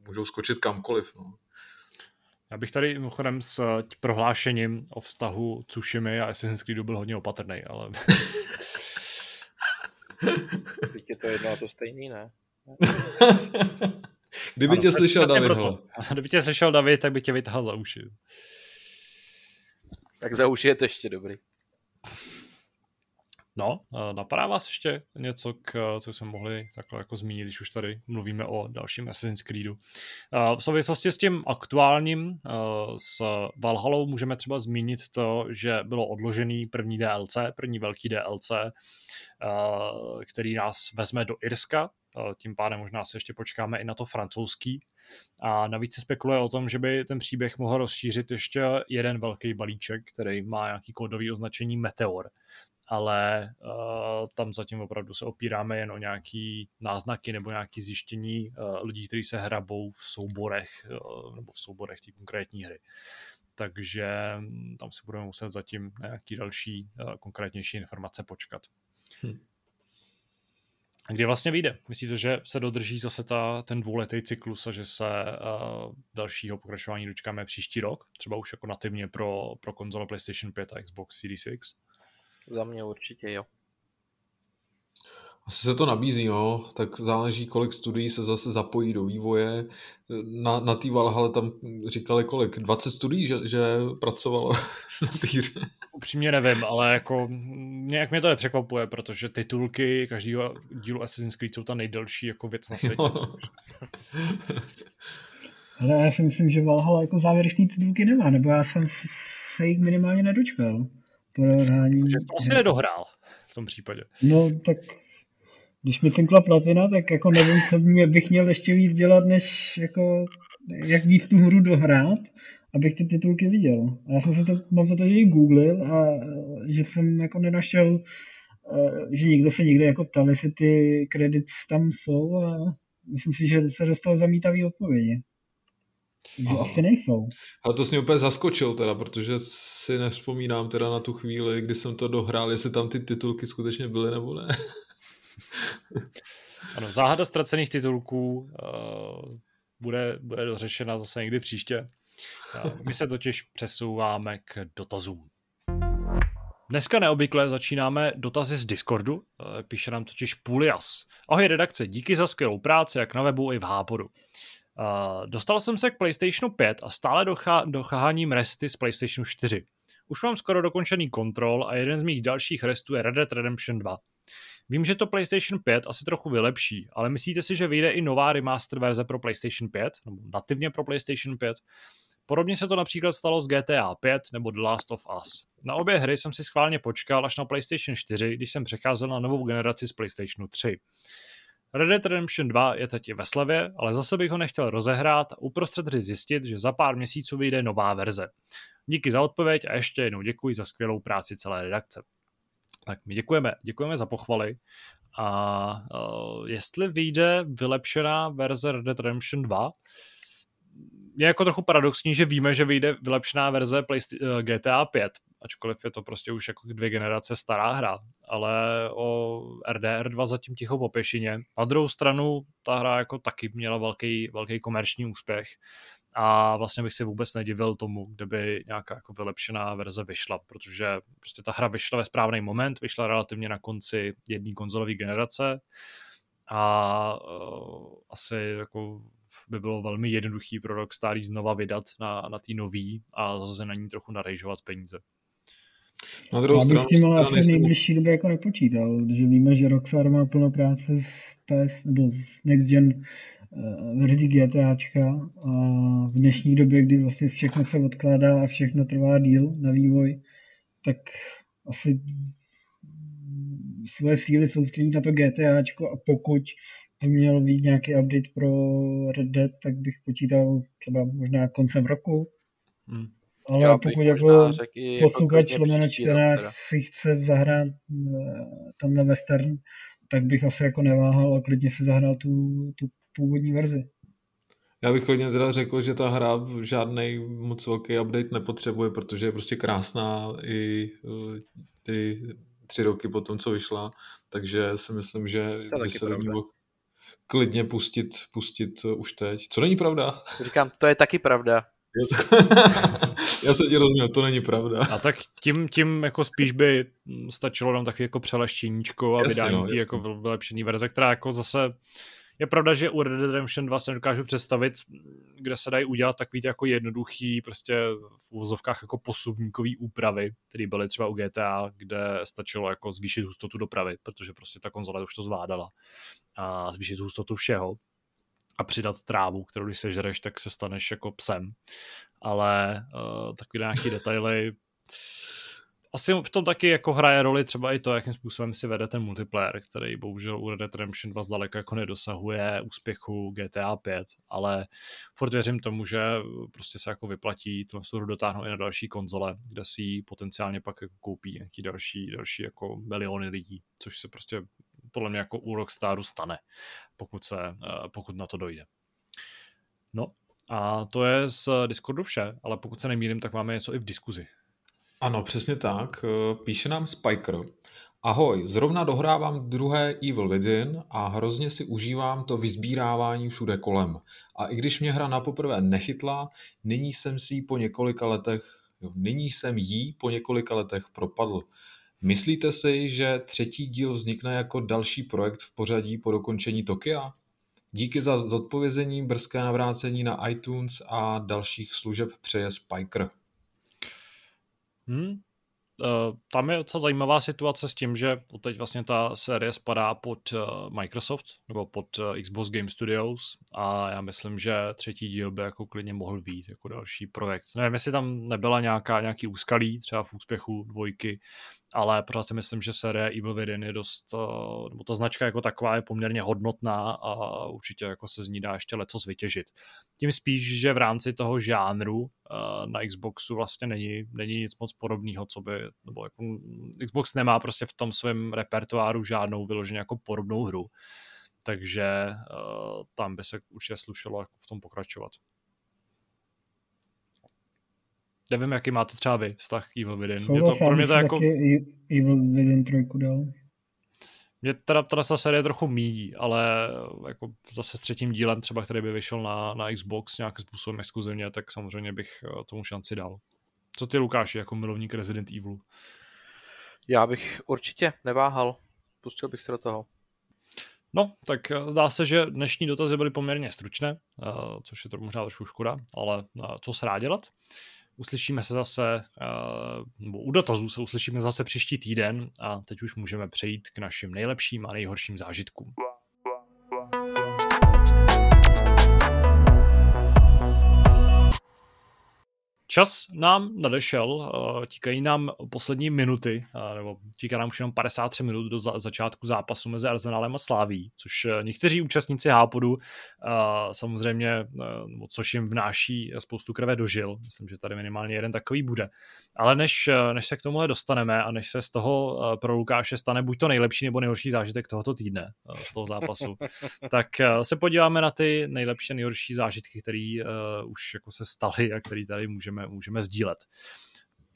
můžou skočit kamkoliv. No. Já bych tady mimochodem s prohlášením o vztahu Tsushimy a Assassin's Creedu byl hodně opatrný, ale... Teď je to jedno a to stejný, ne? Kdyby ano, tě slyšel David, Kdyby tě slyšel David, tak by tě vytáhl za uši. Tak za uši je to ještě dobrý. No, napadá vás ještě něco, k, co jsme mohli takhle jako zmínit, když už tady mluvíme o dalším Assassin's Creedu. V souvislosti s tím aktuálním, s Valhalou můžeme třeba zmínit to, že bylo odložený první DLC, první velký DLC, který nás vezme do Irska, tím pádem možná se ještě počkáme i na to francouzský. A navíc se spekuluje o tom, že by ten příběh mohl rozšířit ještě jeden velký balíček, který má nějaký kódový označení Meteor ale uh, tam zatím opravdu se opíráme jen o nějaký náznaky nebo nějaké zjištění uh, lidí, kteří se hrabou v souborech uh, nebo v souborech té konkrétní hry. Takže hm, tam si budeme muset zatím nějaký další uh, konkrétnější informace počkat. Hm. A kdy vlastně vyjde? Myslíte, že se dodrží zase ta, ten dvouletý cyklus a že se uh, dalšího pokračování dočkáme příští rok? Třeba už jako nativně pro, pro konzole PlayStation 5 a Xbox Series X? Za mě určitě jo. Asi se to nabízí, no, tak záleží, kolik studií se zase zapojí do vývoje. Na, na té Valhalle tam říkali kolik, 20 studií, že, že pracovalo na té hře. Upřímně nevím, ale jako nějak mě to nepřekvapuje, protože titulky každého dílu Assassin's Creed jsou ta nejdelší jako věc na světě. ale já si myslím, že Valhalla jako závěrečný titulky nemá, nebo já jsem se jich minimálně nedočkal prohrání. Takže to asi nedohrál v tom případě. No tak když mi tenkla platina, tak jako nevím, co mě bych měl ještě víc dělat, než jako jak víc tu hru dohrát, abych ty titulky viděl. A já jsem se to, mám za to, že ji googlil a že jsem jako nenašel, eh, že nikdo se někde jako ptal, jestli ty kredity tam jsou a myslím si, že se dostal zamítavý odpovědi. Že asi nejsou. A to mě úplně zaskočil teda, protože si nevzpomínám teda na tu chvíli, kdy jsem to dohrál, jestli tam ty titulky skutečně byly nebo ne. ano, záhada ztracených titulků uh, bude, bude dořešena zase někdy příště. Uh, my se totiž přesouváme k dotazům. Dneska neobvykle začínáme dotazy z Discordu, eh, píše nám totiž Pulias. Ahoj redakce, díky za skvělou práci jak na webu i v Háporu. Uh, dostal jsem se k PlayStationu 5 a stále docháním resty z PlayStationu 4. Už mám skoro dokončený kontrol a jeden z mých dalších restů je Red Dead Redemption 2. Vím, že to PlayStation 5 asi trochu vylepší, ale myslíte si, že vyjde i nová remaster verze pro PlayStation 5, nebo nativně pro PlayStation 5? Podobně se to například stalo s GTA 5 nebo The Last of Us. Na obě hry jsem si schválně počkal až na PlayStation 4, když jsem přecházel na novou generaci z PlayStationu 3. Red Dead Redemption 2 je teď ve slevě, ale zase bych ho nechtěl rozehrát a uprostřed hry zjistit, že za pár měsíců vyjde nová verze. Díky za odpověď a ještě jednou děkuji za skvělou práci celé redakce. Tak my děkujeme, děkujeme za pochvaly. A uh, jestli vyjde vylepšená verze Red Dead Redemption 2, je jako trochu paradoxní, že víme, že vyjde vylepšená verze uh, GTA 5, ačkoliv je to prostě už jako dvě generace stará hra, ale o RDR 2 zatím ticho po pěšině. Na druhou stranu ta hra jako taky měla velký, velký komerční úspěch a vlastně bych si vůbec nedivil tomu, kdyby nějaká jako vylepšená verze vyšla, protože prostě ta hra vyšla ve správný moment, vyšla relativně na konci jedné konzolové generace a uh, asi jako by bylo velmi jednoduchý pro Rockstar znova vydat na, na tý nový a zase na ní trochu narejžovat peníze. Na druhou Já bych s tím ale asi v nejbližší době jako nepočítal, protože víme, že Rockstar má plno práce s PS, nebo s Next Gen uh, verzí GTAčka a v dnešní době, kdy vlastně všechno se odkládá a všechno trvá díl na vývoj, tak asi své síly soustředí na to GTAčko a pokud by měl být nějaký update pro Red Dead, tak bych počítal třeba možná koncem roku. Hmm. Ale Já pokud jako, jako posluchač lomeno čtenář si chce zahrát eh, tam na western, tak bych asi jako neváhal a klidně si zahrál tu, tu původní verzi. Já bych klidně teda řekl, že ta hra žádný moc velký update nepotřebuje, protože je prostě krásná i eh, ty tři roky po tom, co vyšla, takže si myslím, že by se do ní mohl klidně pustit, pustit už teď. Co není pravda? Říkám, to je taky pravda. Já se ti rozuměl, to není pravda. A tak tím, tím jako spíš by stačilo nám taky jako přeleštěníčko a jasně, vydání no, jako vylepšený verze, která jako zase je pravda, že u Red Dead Redemption 2 se nedokážu představit, kde se dají udělat takový jako jednoduchý prostě v úvozovkách jako posuvníkový úpravy, které byly třeba u GTA, kde stačilo jako zvýšit hustotu dopravy, protože prostě ta konzole už to zvládala a zvýšit hustotu všeho a přidat trávu, kterou když sežereš, tak se staneš jako psem. Ale uh, takové nějaké detaily asi v tom taky jako hraje roli třeba i to, jakým způsobem si vede ten multiplayer, který bohužel u Red Dead Redemption 2 zdaleka jako nedosahuje úspěchu GTA 5, ale furt věřím tomu, že prostě se jako vyplatí tu hru dotáhnout i na další konzole, kde si ji potenciálně pak jako koupí nějaký další, další jako miliony lidí, což se prostě podle mě jako u Rockstaru stane, pokud, se, eh, pokud na to dojde. No a to je z Discordu vše, ale pokud se nemýlím, tak máme něco i v diskuzi. Ano, přesně tak. Eh, píše nám Spiker. Ahoj, zrovna dohrávám druhé Evil Within a hrozně si užívám to vyzbírávání všude kolem. A i když mě hra na poprvé nechytla, nyní jsem si po několika letech, jo, nyní jsem jí po několika letech propadl. Myslíte si, že třetí díl vznikne jako další projekt v pořadí po dokončení Tokia? Díky za zodpovězení, brzké navrácení na iTunes a dalších služeb přeje Spiker. Hmm. Uh, tam je docela zajímavá situace s tím, že teď vlastně ta série spadá pod uh, Microsoft nebo pod uh, Xbox Game Studios a já myslím, že třetí díl by jako klidně mohl být jako další projekt. Nevím, jestli tam nebyla nějaká, nějaký úskalí třeba v úspěchu dvojky, ale pořád si myslím, že série Evil Within je dost, eh, nebo ta značka jako taková je poměrně hodnotná a určitě jako se z ní dá ještě leco vytěžit. Tím spíš, že v rámci toho žánru eh, na Xboxu vlastně není, není nic moc podobného, co by, nebo jako Xbox nemá prostě v tom svém repertoáru žádnou vyloženě jako podobnou hru, takže uh, tam by se určitě slušelo jako v tom pokračovat. Nevím, jaký máte třeba vy vztah k Evil Within. Mě to, pro mě to jako... Evil Within trojku dal. Mě teda ta série trochu míjí, ale jako zase s třetím dílem třeba, který by vyšel na, na Xbox nějakým způsobem exkluzivně, tak samozřejmě bych eh, tomu šanci dal. Co ty, Lukáši, jako milovník Resident Evil? Já bych určitě neváhal. Pustil bych se do toho. No, tak eh, zdá se, že dnešní dotazy byly poměrně stručné, eh, což je to možná trošku škoda, ale co se rád dělat? Uslyšíme se zase, eh, nebo u dotazů se uslyšíme zase příští týden a teď už můžeme přejít k našim nejlepším a nejhorším zážitkům. Čas nám nadešel, eh, tíkají nám poslední minuty, eh, nebo tíká nám už jenom 53 minut do za- začátku zápasu mezi Arsenálem a Sláví, což eh, někteří účastníci Hápodu samozřejmě, což jim vnáší spoustu krve dožil. Myslím, že tady minimálně jeden takový bude. Ale než, než se k tomuhle dostaneme a než se z toho pro Lukáše stane buď to nejlepší nebo nejhorší zážitek tohoto týdne z toho zápasu, tak se podíváme na ty nejlepší a nejhorší zážitky, které už jako se staly a které tady můžeme můžeme, sdílet.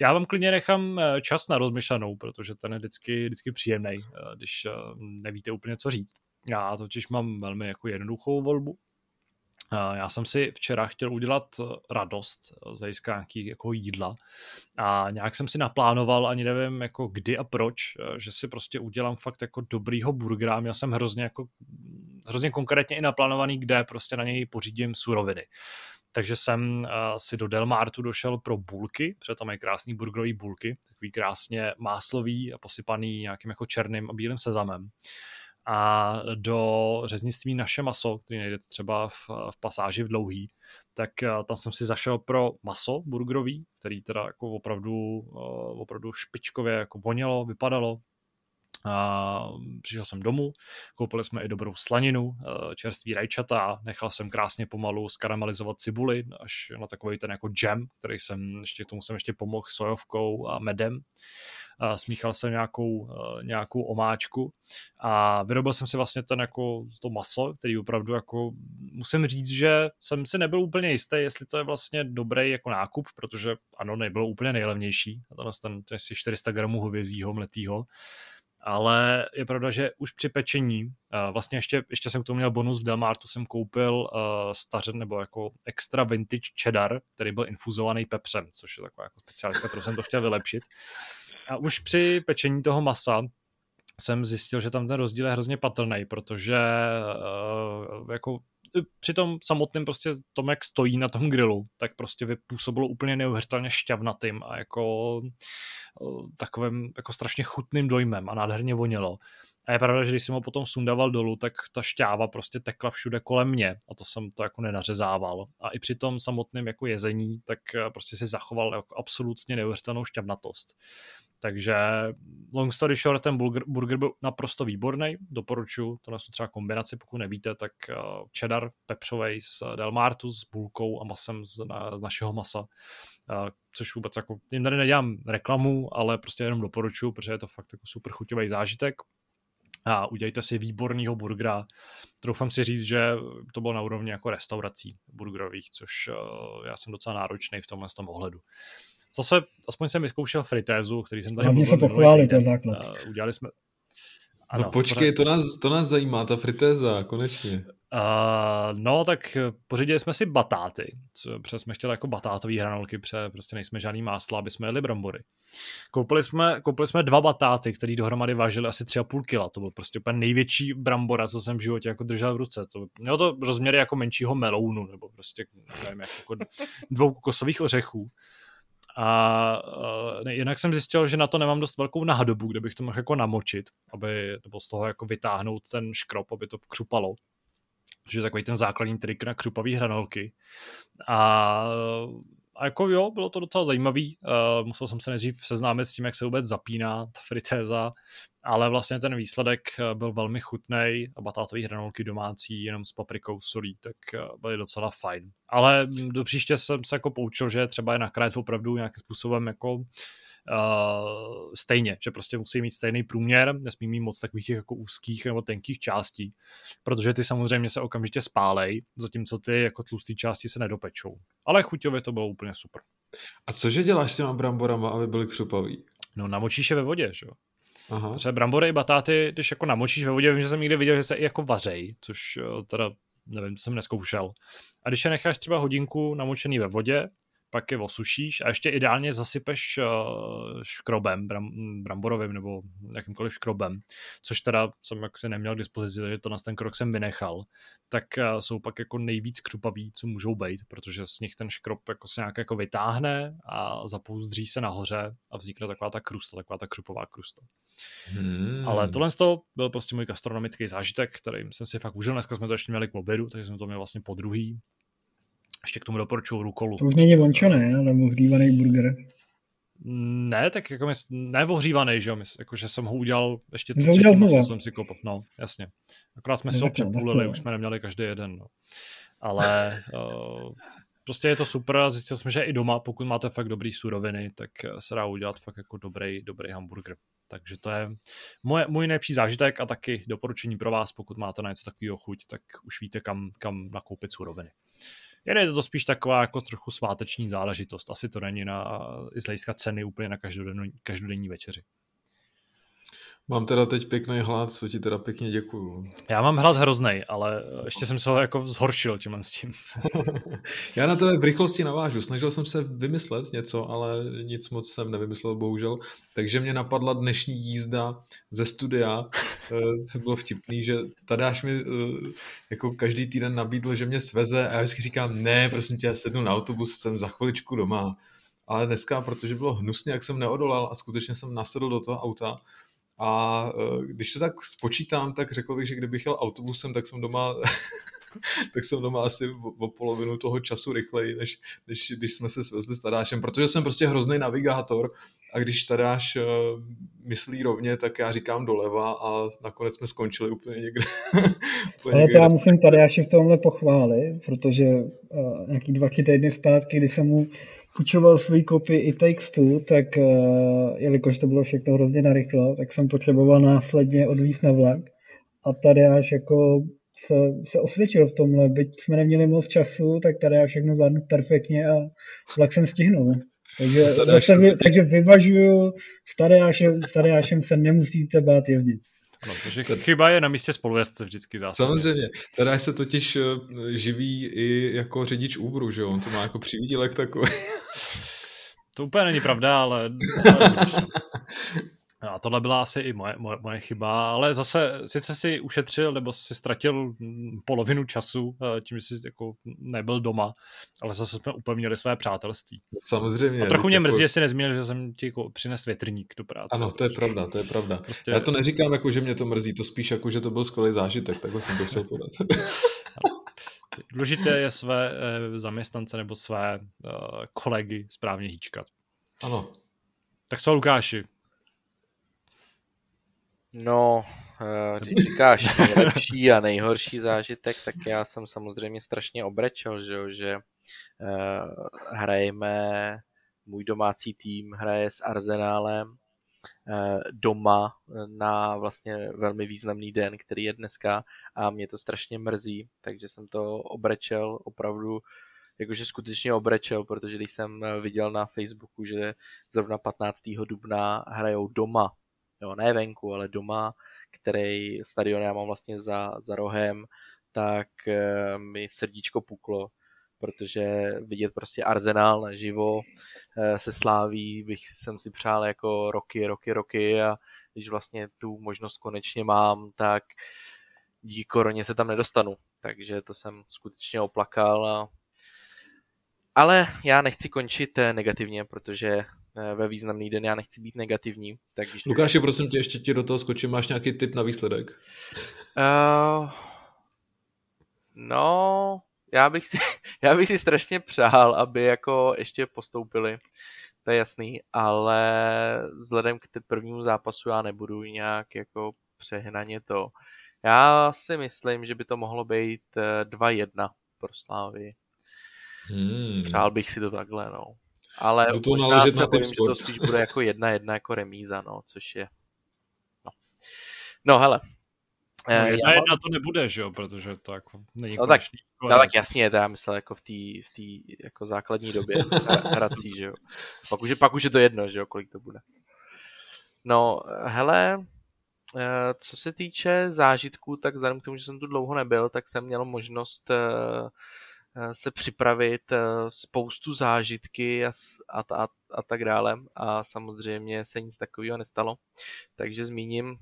Já vám klidně nechám eh, čas na rozmyšlenou, protože ten je vždycky, vždycky příjemný, eh, když eh, nevíte úplně, co říct. Já totiž mám velmi jako jednoduchou volbu. Já jsem si včera chtěl udělat radost z nějakých jako jídla a nějak jsem si naplánoval, ani nevím jako kdy a proč, že si prostě udělám fakt jako dobrýho burgera. Měl jsem hrozně jako hrozně konkrétně i naplánovaný, kde prostě na něj pořídím suroviny takže jsem uh, si do Delmartu došel pro bulky, protože tam mají krásný burgerový bulky, takový krásně máslový a posypaný nějakým jako černým a bílým sezamem. A do řeznictví naše maso, který najdete třeba v, v pasáži v dlouhý, tak uh, tam jsem si zašel pro maso burgerový, který teda jako opravdu, uh, opravdu špičkově jako vonělo, vypadalo, a přišel jsem domů, koupili jsme i dobrou slaninu, eh, čerstvý rajčata, nechal jsem krásně pomalu skaramelizovat cibuli až na takový ten jako jam, který jsem, ještě tomu jsem ještě pomohl sojovkou a medem. A smíchal jsem nějakou, eh, nějakou omáčku a vyrobil jsem si vlastně ten jako to maso, který opravdu jako musím říct, že jsem si nebyl úplně jistý, jestli to je vlastně dobrý jako nákup, protože ano, nebylo úplně nejlevnější, ten, ten, ten 400 gramů hovězího mletýho, ale je pravda, že už při pečení, vlastně ještě, ještě jsem k tomu měl bonus v Delmartu, jsem koupil stařen nebo jako extra vintage cheddar, který byl infuzovaný pepřem, což je taková jako speciálka, kterou jsem to chtěl vylepšit. A už při pečení toho masa jsem zjistil, že tam ten rozdíl je hrozně patrný, protože jako při tom samotném prostě tom, jak stojí na tom grilu, tak prostě vypůsobilo úplně neuvěřitelně šťavnatým a jako takovým jako strašně chutným dojmem a nádherně vonělo. A je pravda, že když jsem ho potom sundával dolů, tak ta šťáva prostě tekla všude kolem mě a to jsem to jako nenařezával. A i při tom samotném jako jezení, tak prostě si zachoval jako absolutně neuvěřitelnou šťavnatost. Takže long story short, ten burger, burger byl naprosto výborný, doporučuji, tohle jsou třeba kombinaci, pokud nevíte, tak eh, cheddar pepřovej z Delmartu s bulkou a masem z, na, z našeho masa, uh, což vůbec jako, jim tady nedělám reklamu, ale prostě jenom doporučuji, protože je to fakt jako super chuťový zážitek a udělejte si výborného burgera. Troufám si říct, že to bylo na úrovni jako restaurací burgerových, což uh, já jsem docela náročný v tomhle tom ohledu. Zase, aspoň jsem vyzkoušel fritézu, který jsem tady Hlavně se pochválit, to základ. Udělali jsme... Ano, no počkej, to nás, to nás zajímá, ta fritéza, konečně. Uh, no, tak pořídili jsme si batáty, co, protože jsme chtěli jako batátové hranolky, protože prostě nejsme žádný másla, aby jsme jeli brambory. Koupili jsme, koupili jsme dva batáty, které dohromady vážily asi 3,5 kg. To byl prostě úplně největší brambora, co jsem v životě jako držel v ruce. To, mělo to rozměry jako menšího melounu, nebo prostě nevím, jako dvou kokosových ořechů. A uh, jinak jsem zjistil, že na to nemám dost velkou nádobu, kde bych to mohl jako namočit, aby, nebo z toho jako vytáhnout ten škrop, aby to křupalo. Což je takový ten základní trik na křupavý hranolky. A a jako jo, bylo to docela zajímavý. Uh, musel jsem se nejdřív seznámit s tím, jak se vůbec zapíná ta fritéza, ale vlastně ten výsledek eh, byl velmi chutný a batátové hranolky domácí jenom s paprikou solí, tak eh, byly docela fajn. Ale do příště jsem se jako poučil, že třeba je nakrájet opravdu nějakým způsobem jako uh, stejně, že prostě musí mít stejný průměr, nesmí mít moc takových těch jako úzkých nebo tenkých částí, protože ty samozřejmě se okamžitě spálej, zatímco ty jako tlusté části se nedopečou. Ale chuťově to bylo úplně super. A cože děláš s těma bramborama, aby byly křupavý? No namočíš je ve vodě, že jo? Aha. Třeba brambory i batáty, když jako namočíš ve vodě, vím, že jsem někde viděl, že se i jako vařej, což eh, teda nevím, co jsem neskoušel. A když je necháš třeba hodinku namočený ve vodě, pak je osušíš a ještě ideálně zasypeš uh, škrobem, bram, bramborovým nebo jakýmkoliv škrobem, což teda jsem jaksi neměl k dispozici, takže to na ten krok jsem vynechal, tak uh, jsou pak jako nejvíc křupavý, co můžou být, protože z nich ten škrob jako se nějak jako vytáhne a zapouzdří se nahoře a vznikne taková ta krusta, taková ta křupová krusta. Hmm. Ale tohle to byl prostě můj gastronomický zážitek, který jsem si fakt užil. Dneska jsme to ještě měli k obědu, takže jsem to měl vlastně po druhý. Ještě k tomu doporučuju rukolu. To už není vončané, ale ohřívaný burger. Ne, tak jako my, ne ohřívaný, že jo, my, jako, že jsem ho udělal ještě to třetí maso, jsem si kopl, no, jasně. Akorát jsme si ho přepůlili, už jsme neměli každý jeden, no. Ale uh, prostě je to super a zjistil jsem, že i doma, pokud máte fakt dobrý suroviny, tak se dá udělat fakt jako dobrý, dobrý hamburger. Takže to je moje, můj nejlepší zážitek a taky doporučení pro vás, pokud máte na něco takového chuť, tak už víte, kam, kam nakoupit suroviny. Jen je to spíš taková jako trochu sváteční záležitost. Asi to není na, i z hlediska ceny úplně na každodenní, každodenní večeři. Mám teda teď pěkný hlad, co ti teda pěkně děkuju. Já mám hlad hrozný, ale ještě jsem se ho jako zhoršil tím s tím. Já na to v rychlosti navážu. Snažil jsem se vymyslet něco, ale nic moc jsem nevymyslel, bohužel. Takže mě napadla dnešní jízda ze studia, eh, co bylo vtipný, že Tadáš mi eh, jako každý týden nabídl, že mě sveze a já vždycky říkám, ne, prosím tě, já sednu na autobus, jsem za chviličku doma. Ale dneska, protože bylo hnusně, jak jsem neodolal a skutečně jsem nasedl do toho auta, a e, když to tak spočítám, tak řekl bych, že kdybych jel autobusem, tak jsem doma tak jsem doma asi o polovinu toho času rychleji, než, než když jsme se svezli s Tadášem, protože jsem prostě hrozný navigátor a když Tadáš uh, myslí rovně, tak já říkám doleva a nakonec jsme skončili úplně někde. úplně Ale to já musím Tadáši v tomhle pochválit, protože uh, nějaký dva týdny zpátky, kdy jsem mu půjčoval svůj kopy i Takes Two, tak uh, jelikož to bylo všechno hrozně narychlo, tak jsem potřeboval následně odvízt na vlak. A tady až jako se, se osvědčil v tomhle, byť jsme neměli moc času, tak tady já všechno zvládnu perfektně a vlak jsem stihnul. Takže, zase, vy, takže vyvažuju, s Tadeášem, s Tadeášem se nemusíte bát jezdit. No, takže chyba je na místě spolujezdce vždycky zase. Samozřejmě. Teda se totiž eh, živí i jako řidič Uberu, že jo? On to má jako přivídělek takový. To úplně není pravda, ale... A tohle byla asi i moje, moje, moje chyba, ale zase sice si ušetřil nebo si ztratil polovinu času eh, tím, že jsi jako nebyl doma, ale zase jsme měli své přátelství. Samozřejmě. A trochu mě jako... mrzí, jestli nezmínil, že jsem ti jako přines větrník do práce. Ano, to je pravda, to je pravda. Prostě... Já to neříkám jako, že mě to mrzí, to spíš jako, že to byl skvělý zážitek, takhle jsem to chtěl podat. Důležité je své eh, zaměstnance nebo své uh, kolegy správně hýčkat. Ano. Tak co, Lukáši? No, uh, když říkáš nejlepší a nejhorší zážitek, tak já jsem samozřejmě strašně obrečel, že, že uh, hrajeme, můj domácí tým hraje s Arzenálem, Eh, doma na vlastně velmi významný den, který je dneska a mě to strašně mrzí, takže jsem to obrečel opravdu jakože skutečně obrečel, protože když jsem viděl na Facebooku, že zrovna 15. dubna hrajou doma, jo, ne venku, ale doma, který stadion já mám vlastně za, za rohem, tak eh, mi srdíčko puklo, protože vidět prostě Arsenal naživo eh, se sláví bych jsem si přál jako roky, roky, roky a když vlastně tu možnost konečně mám, tak díky koroně se tam nedostanu. Takže to jsem skutečně oplakal. A... Ale já nechci končit eh, negativně, protože ve významný den já nechci být negativní. Takže... Lukáši, prosím tě, ještě ti do toho skočím. Máš nějaký tip na výsledek? Uh, no, já bych si, já bych si strašně přál, aby jako ještě postoupili, to je jasný, ale vzhledem k prvnímu zápasu já nebudu nějak jako přehnaně to. Já si myslím, že by to mohlo být 2-1 eh, pro Slávy. Hmm. Přál bych si to takhle, no. Ale to možná se bojím, že to spíš bude jako 1-1 jako remíza, no, což je... No, no hele, No, eh, jedna, jedna to nebude, že jo, protože to jako není no, tak, no tak jasně, to já myslel jako v té v tý, jako základní době hrací, že jo. Pak už, je, pak už je to jedno, že jo, kolik to bude. No, hele, eh, co se týče zážitků, tak vzhledem k tomu, že jsem tu dlouho nebyl, tak jsem měl možnost eh, se připravit spoustu zážitky a, a, a, a tak dále a samozřejmě se nic takového nestalo. Takže zmíním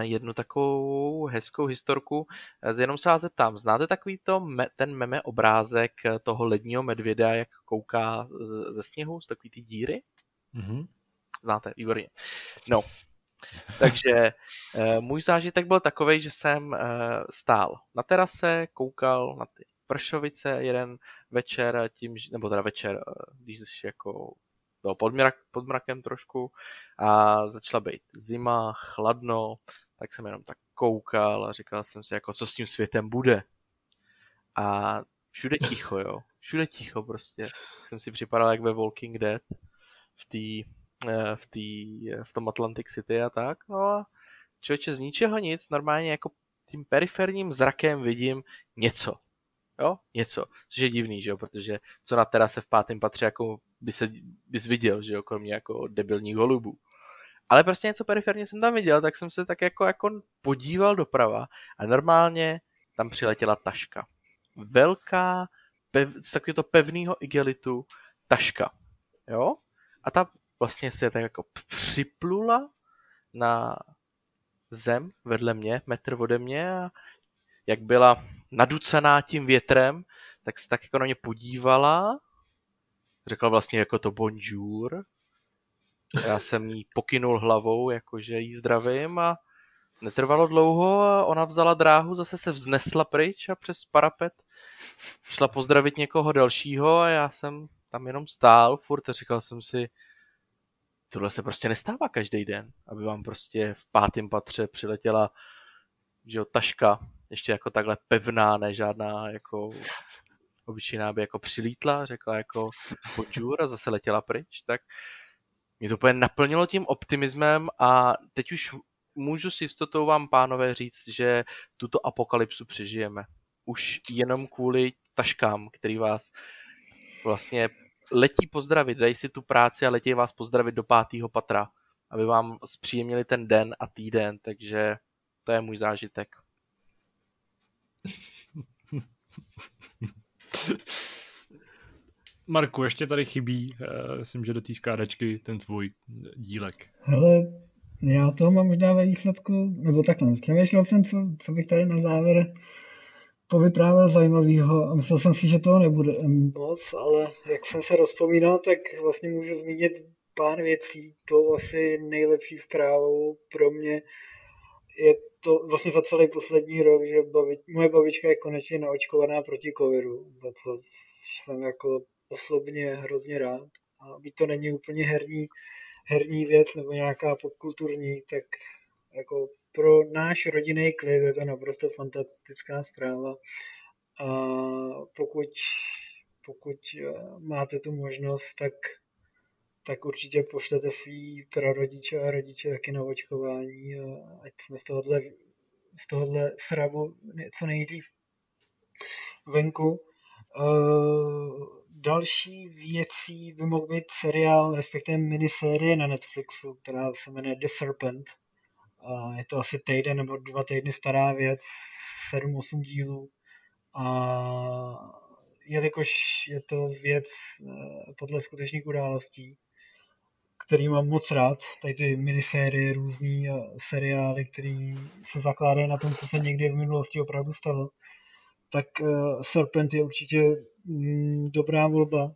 jednu takovou hezkou historku. Eh, jenom se vás zeptám, znáte takový to, ten meme obrázek eh, toho ledního medvěda, jak kouká ze sněhu, z takový ty díry? Mm-hmm. Znáte, výborně. No, takže eh, můj zážitek byl takový, že jsem stál na terase, koukal na ty pršovice jeden večer, tím, nebo teda večer, když jako bylo pod, mrak, pod mrakem trošku a začala být zima, chladno, tak jsem jenom tak koukal a říkal jsem si, jako co s tím světem bude. A všude ticho, jo. Všude ticho prostě. Jsem si připadal jak ve Walking Dead v té eh, v, tý, v tom Atlantic City a tak. No a člověče z ničeho nic, normálně jako tím periferním zrakem vidím něco. Jo, něco, což je divný, že jo, protože co na terase v pátém patře jako by se, bys viděl, že jo, kromě jako debilních holubů. Ale prostě něco periferně jsem tam viděl, tak jsem se tak jako, jako podíval doprava a normálně tam přiletěla taška. Velká, pev, z takového pevného igelitu taška. Jo? A ta vlastně se tak jako připlula na zem vedle mě, metr ode mě a jak byla naducená tím větrem, tak se tak jako na mě podívala, řekla vlastně jako to bonjour. Já jsem jí pokynul hlavou, jakože jí zdravím a netrvalo dlouho a ona vzala dráhu, zase se vznesla pryč a přes parapet šla pozdravit někoho dalšího a já jsem tam jenom stál furt a říkal jsem si, tohle se prostě nestává každý den, aby vám prostě v pátém patře přiletěla že jo, taška ještě jako takhle pevná, ne žádná jako obyčejná by jako přilítla, řekla jako bonjour a zase letěla pryč, tak mě to úplně naplnilo tím optimismem a teď už můžu s jistotou vám, pánové, říct, že tuto apokalypsu přežijeme. Už jenom kvůli taškám, který vás vlastně letí pozdravit, dají si tu práci a letí vás pozdravit do pátého patra, aby vám zpříjemnili ten den a týden, takže to je můj zážitek. Marku, ještě tady chybí, uh, myslím, že do té skládačky ten svůj dílek. Hele, já toho mám možná ve výsledku, nebo takhle, přemýšlel jsem, co, co bych tady na závěr povyprávěl zajímavého a myslel jsem si, že toho nebude moc, ale jak jsem se rozpomínal, tak vlastně můžu zmínit pár věcí. To asi nejlepší zprávou pro mě je to vlastně za celý poslední rok, že babi, moje babička je konečně naočkovaná proti covidu, za co jsem jako osobně hrozně rád. A byť to není úplně herní, herní věc nebo nějaká popkulturní, tak jako pro náš rodinný klid je to naprosto fantastická zpráva. A pokud, pokud eh, máte tu možnost, tak, tak určitě pošlete svý prarodiče a rodiče taky na očkování, ať jsme z tohohle, z tohohle srabu co nejdřív venku. Uh, další věcí by mohl být seriál, respektive minisérie na Netflixu, která se jmenuje The Serpent. A je to asi týden nebo dva týdny stará věc, 7-8 dílů. A jelikož je to věc eh, podle skutečných událostí, který mám moc rád, tady ty minisérie, různý eh, seriály, které se zakládají na tom, co se někdy v minulosti opravdu stalo, tak eh, Serpent je určitě mm, dobrá volba.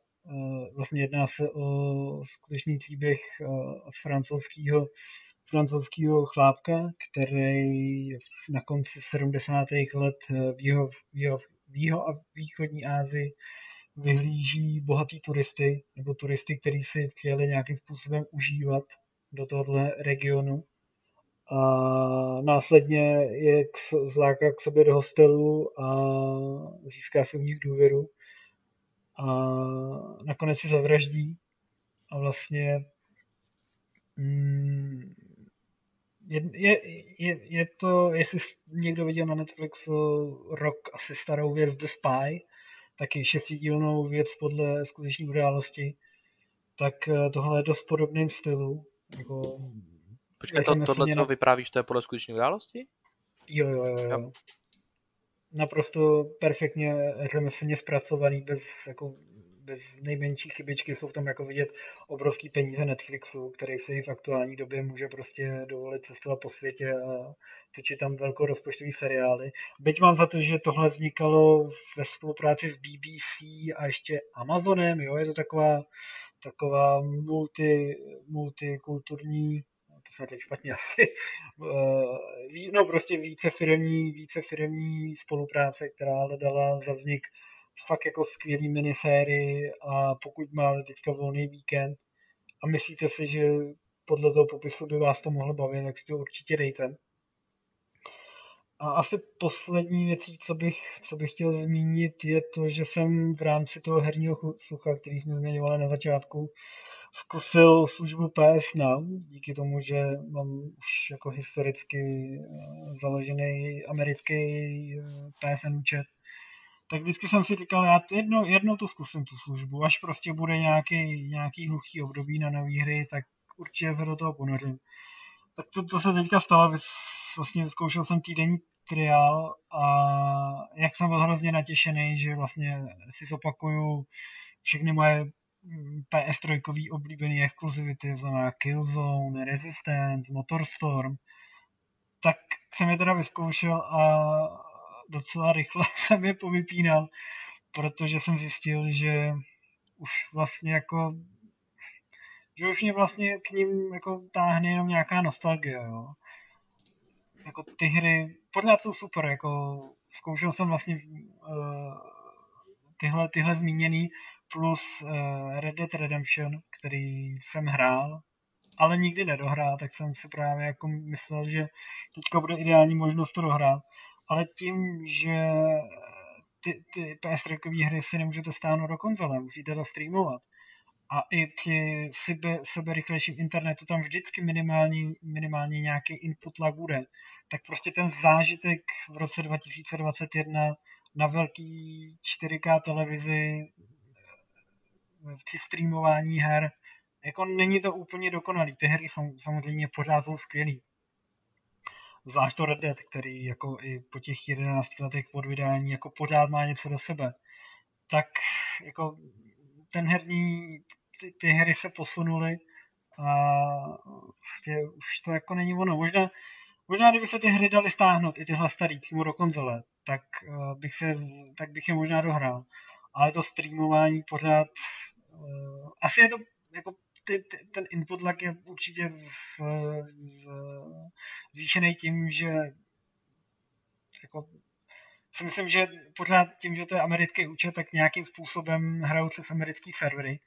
Vlastně jedná se o skutečný příběh francouzského francouzského chlápka, který na konci 70. let v jeho, v jeho, v jeho a východní Ázii vyhlíží bohatý turisty, nebo turisty, kteří si chtěli nějakým způsobem užívat do tohohle regionu. A následně je k, zláká k sobě do hostelu a získá si u nich důvěru. A nakonec si zavraždí a vlastně mm, je, je, je, je to, jestli někdo viděl na Netflixu rok asi starou věc The Spy, taky šestidílnou věc podle skutečné události, tak eh, tohle je dost podobným stylu. Jako, Počkej, to, tohle, co na... vyprávíš, to je podle skutečné události? Jo, jo, jo. jo. Naprosto perfektně řemeslně zpracovaný, bez jako bez nejmenší chybičky jsou v tom jako vidět obrovský peníze Netflixu, který si v aktuální době může prostě dovolit cestovat po světě a točit tam velkorozpočtový seriály. Byť mám za to, že tohle vznikalo ve spolupráci s BBC a ještě Amazonem, jo, je to taková, taková multi, multikulturní to se teď špatně asi, no prostě více firmní, více firmní spolupráce, která hledala za vznik fakt jako skvělý minisérii a pokud máte teďka volný víkend a myslíte si, že podle toho popisu by vás to mohlo bavit, tak si to určitě dejte. A asi poslední věcí, co bych, co bych chtěl zmínit, je to, že jsem v rámci toho herního slucha, který jsme zmiňovali na začátku, zkusil službu PS Now, díky tomu, že mám už jako historicky eh, založený americký eh, PSN účet, tak vždycky jsem si říkal, já jednou, jednou to zkusím tu službu, až prostě bude nějaký, nějaký hluchý období na nové hry, tak určitě se do toho ponořím. Tak to, to se teďka stalo, vlastně zkoušel jsem týdenní triál a jak jsem byl hrozně natěšený, že vlastně si zopakuju všechny moje mm, PS3 oblíbené exkluzivity, znamená Killzone, Resistance, Motorstorm, tak jsem je teda vyzkoušel a docela rychle jsem je povypínal, protože jsem zjistil, že už vlastně jako že už mě vlastně k ním jako táhne jenom nějaká nostalgie, jo. Jako ty hry, pořád jsou super, jako zkoušel jsem vlastně uh, tyhle, tyhle zmíněný plus uh, Red Dead Redemption, který jsem hrál, ale nikdy nedohrál, tak jsem si právě jako myslel, že teďka bude ideální možnost to dohrát ale tím, že ty, ty PS3 hry si nemůžete stáhnout do konzole, musíte to streamovat. A i při sebe, seberychlejším internetu tam vždycky minimální, minimálně nějaký input lag bude. Tak prostě ten zážitek v roce 2021 na velký 4K televizi při streamování her. Jako není to úplně dokonalý. Ty hry jsou samozřejmě pořád jsou skvělý. Zvlášť to Red Dead, který jako i po těch 11 letech od vydání jako pořád má něco do sebe. Tak jako ten herní, ty, ty hry se posunuly a prostě už to jako není ono. Možná, možná kdyby se ty hry daly stáhnout, i tyhle starý, přímo do konzole, tak, uh, bych se, tak bych je možná dohrál. Ale to streamování pořád, uh, asi je to jako ty, ty, ten input lag je určitě z, z, zvýšený tím, že jako si myslím, že pořád tím, že to je americký účet, tak nějakým způsobem hrajou přes americký servery.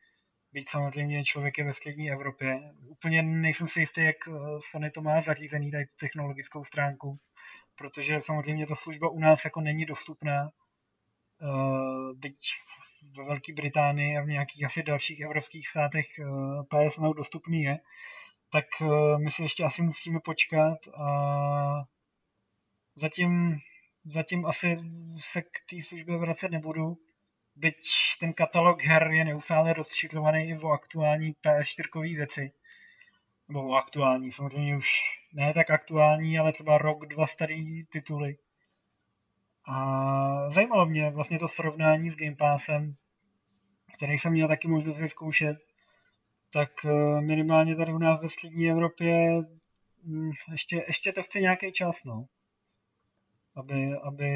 Byť samozřejmě člověk je ve střední Evropě. Úplně nejsem si jistý, jak eh, Sony to má zařízený, tady tu technologickou stránku, protože samozřejmě ta služba u nás jako není dostupná. Uh, byť ve Velké Británii a v nějakých asi dalších evropských státech eh, PS Now dostupný je, tak uh, my si ještě asi musíme počkat a zatím, zatím asi se k té službě vracet nebudu, byť ten katalog her je neustále rozšiřovaný i o aktuální PS4 věci. Nebo o aktuální, samozřejmě už ne tak aktuální, ale třeba rok, dva starý tituly. A zajímalo mě vlastně to srovnání s Game Passem, který jsem měl taky možnost vyzkoušet, tak eh, minimálně tady u nás ve střední Evropě hm, ještě, ještě to chce nějaký čas, no. Aby, aby,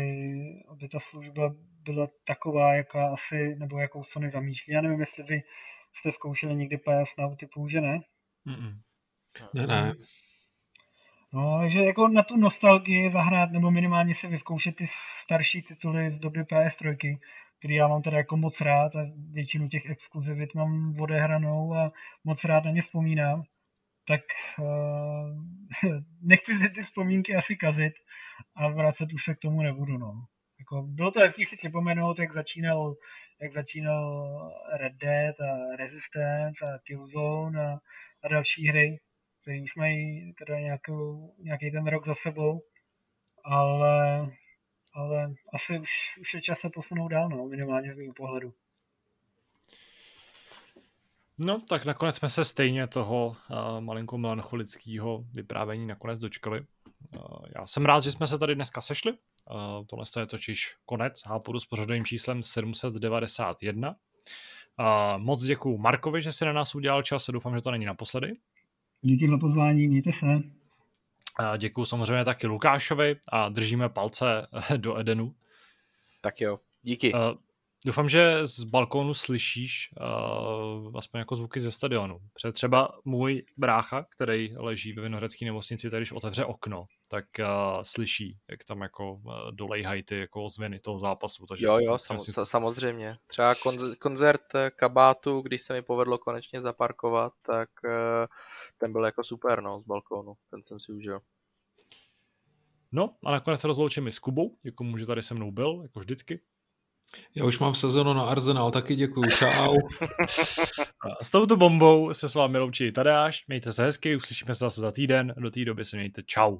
aby ta služba byla taková, jaká asi, nebo jakou Sony zamýšlí. Já nevím, jestli vy jste zkoušeli někdy PS Now typu, že ne? Mm-mm. Ne, ne. No, takže jako na tu nostalgii zahrát, nebo minimálně si vyzkoušet ty starší tituly z doby PS3, který já mám teda jako moc rád a většinu těch exkluzivit mám odehranou a moc rád na ně vzpomínám, tak uh, nechci si ty vzpomínky asi kazit a vracet už se k tomu nebudu, no. Jako, bylo to hezký si připomenout, jak začínal, jak začínal Red Dead a Resistance a Killzone a, a další hry, které už mají teda nějakou, nějaký ten rok za sebou, ale, ale asi už, už je čas se posunout dál, no, minimálně z mého pohledu. No, tak nakonec jsme se stejně toho uh, malinko melancholického vyprávění nakonec dočkali. Uh, já jsem rád, že jsme se tady dneska sešli. Uh, tohle je totiž konec Hápodu s pořadovým číslem 791. Uh, moc děkuji Markovi, že si na nás udělal čas a doufám, že to není naposledy. Díky za pozvání, mějte se. Děkuji samozřejmě taky Lukášovi a držíme palce do Edenu. Tak jo, díky. Uh, Doufám, že z balkónu slyšíš uh, aspoň jako zvuky ze stadionu. Protože třeba můj brácha, který leží ve Vinohradské nemocnici, když otevře okno, tak uh, slyší, jak tam jako uh, dolejhají ty jako ozvěny toho zápasu. Takže jo, jo, sam, si... samozřejmě. Třeba konz- koncert kabátu, když se mi povedlo konečně zaparkovat, tak uh, ten byl jako super, no, z balkónu. Ten jsem si užil. No a nakonec se rozloučím i s Kubou, jako může tady se mnou byl, jako vždycky. Já už mám sezonu na Arsenal, taky děkuju, čau. s touto bombou se s vámi loučí Tadeáš, mějte se hezky, uslyšíme se zase za týden, do té doby se mějte, čau.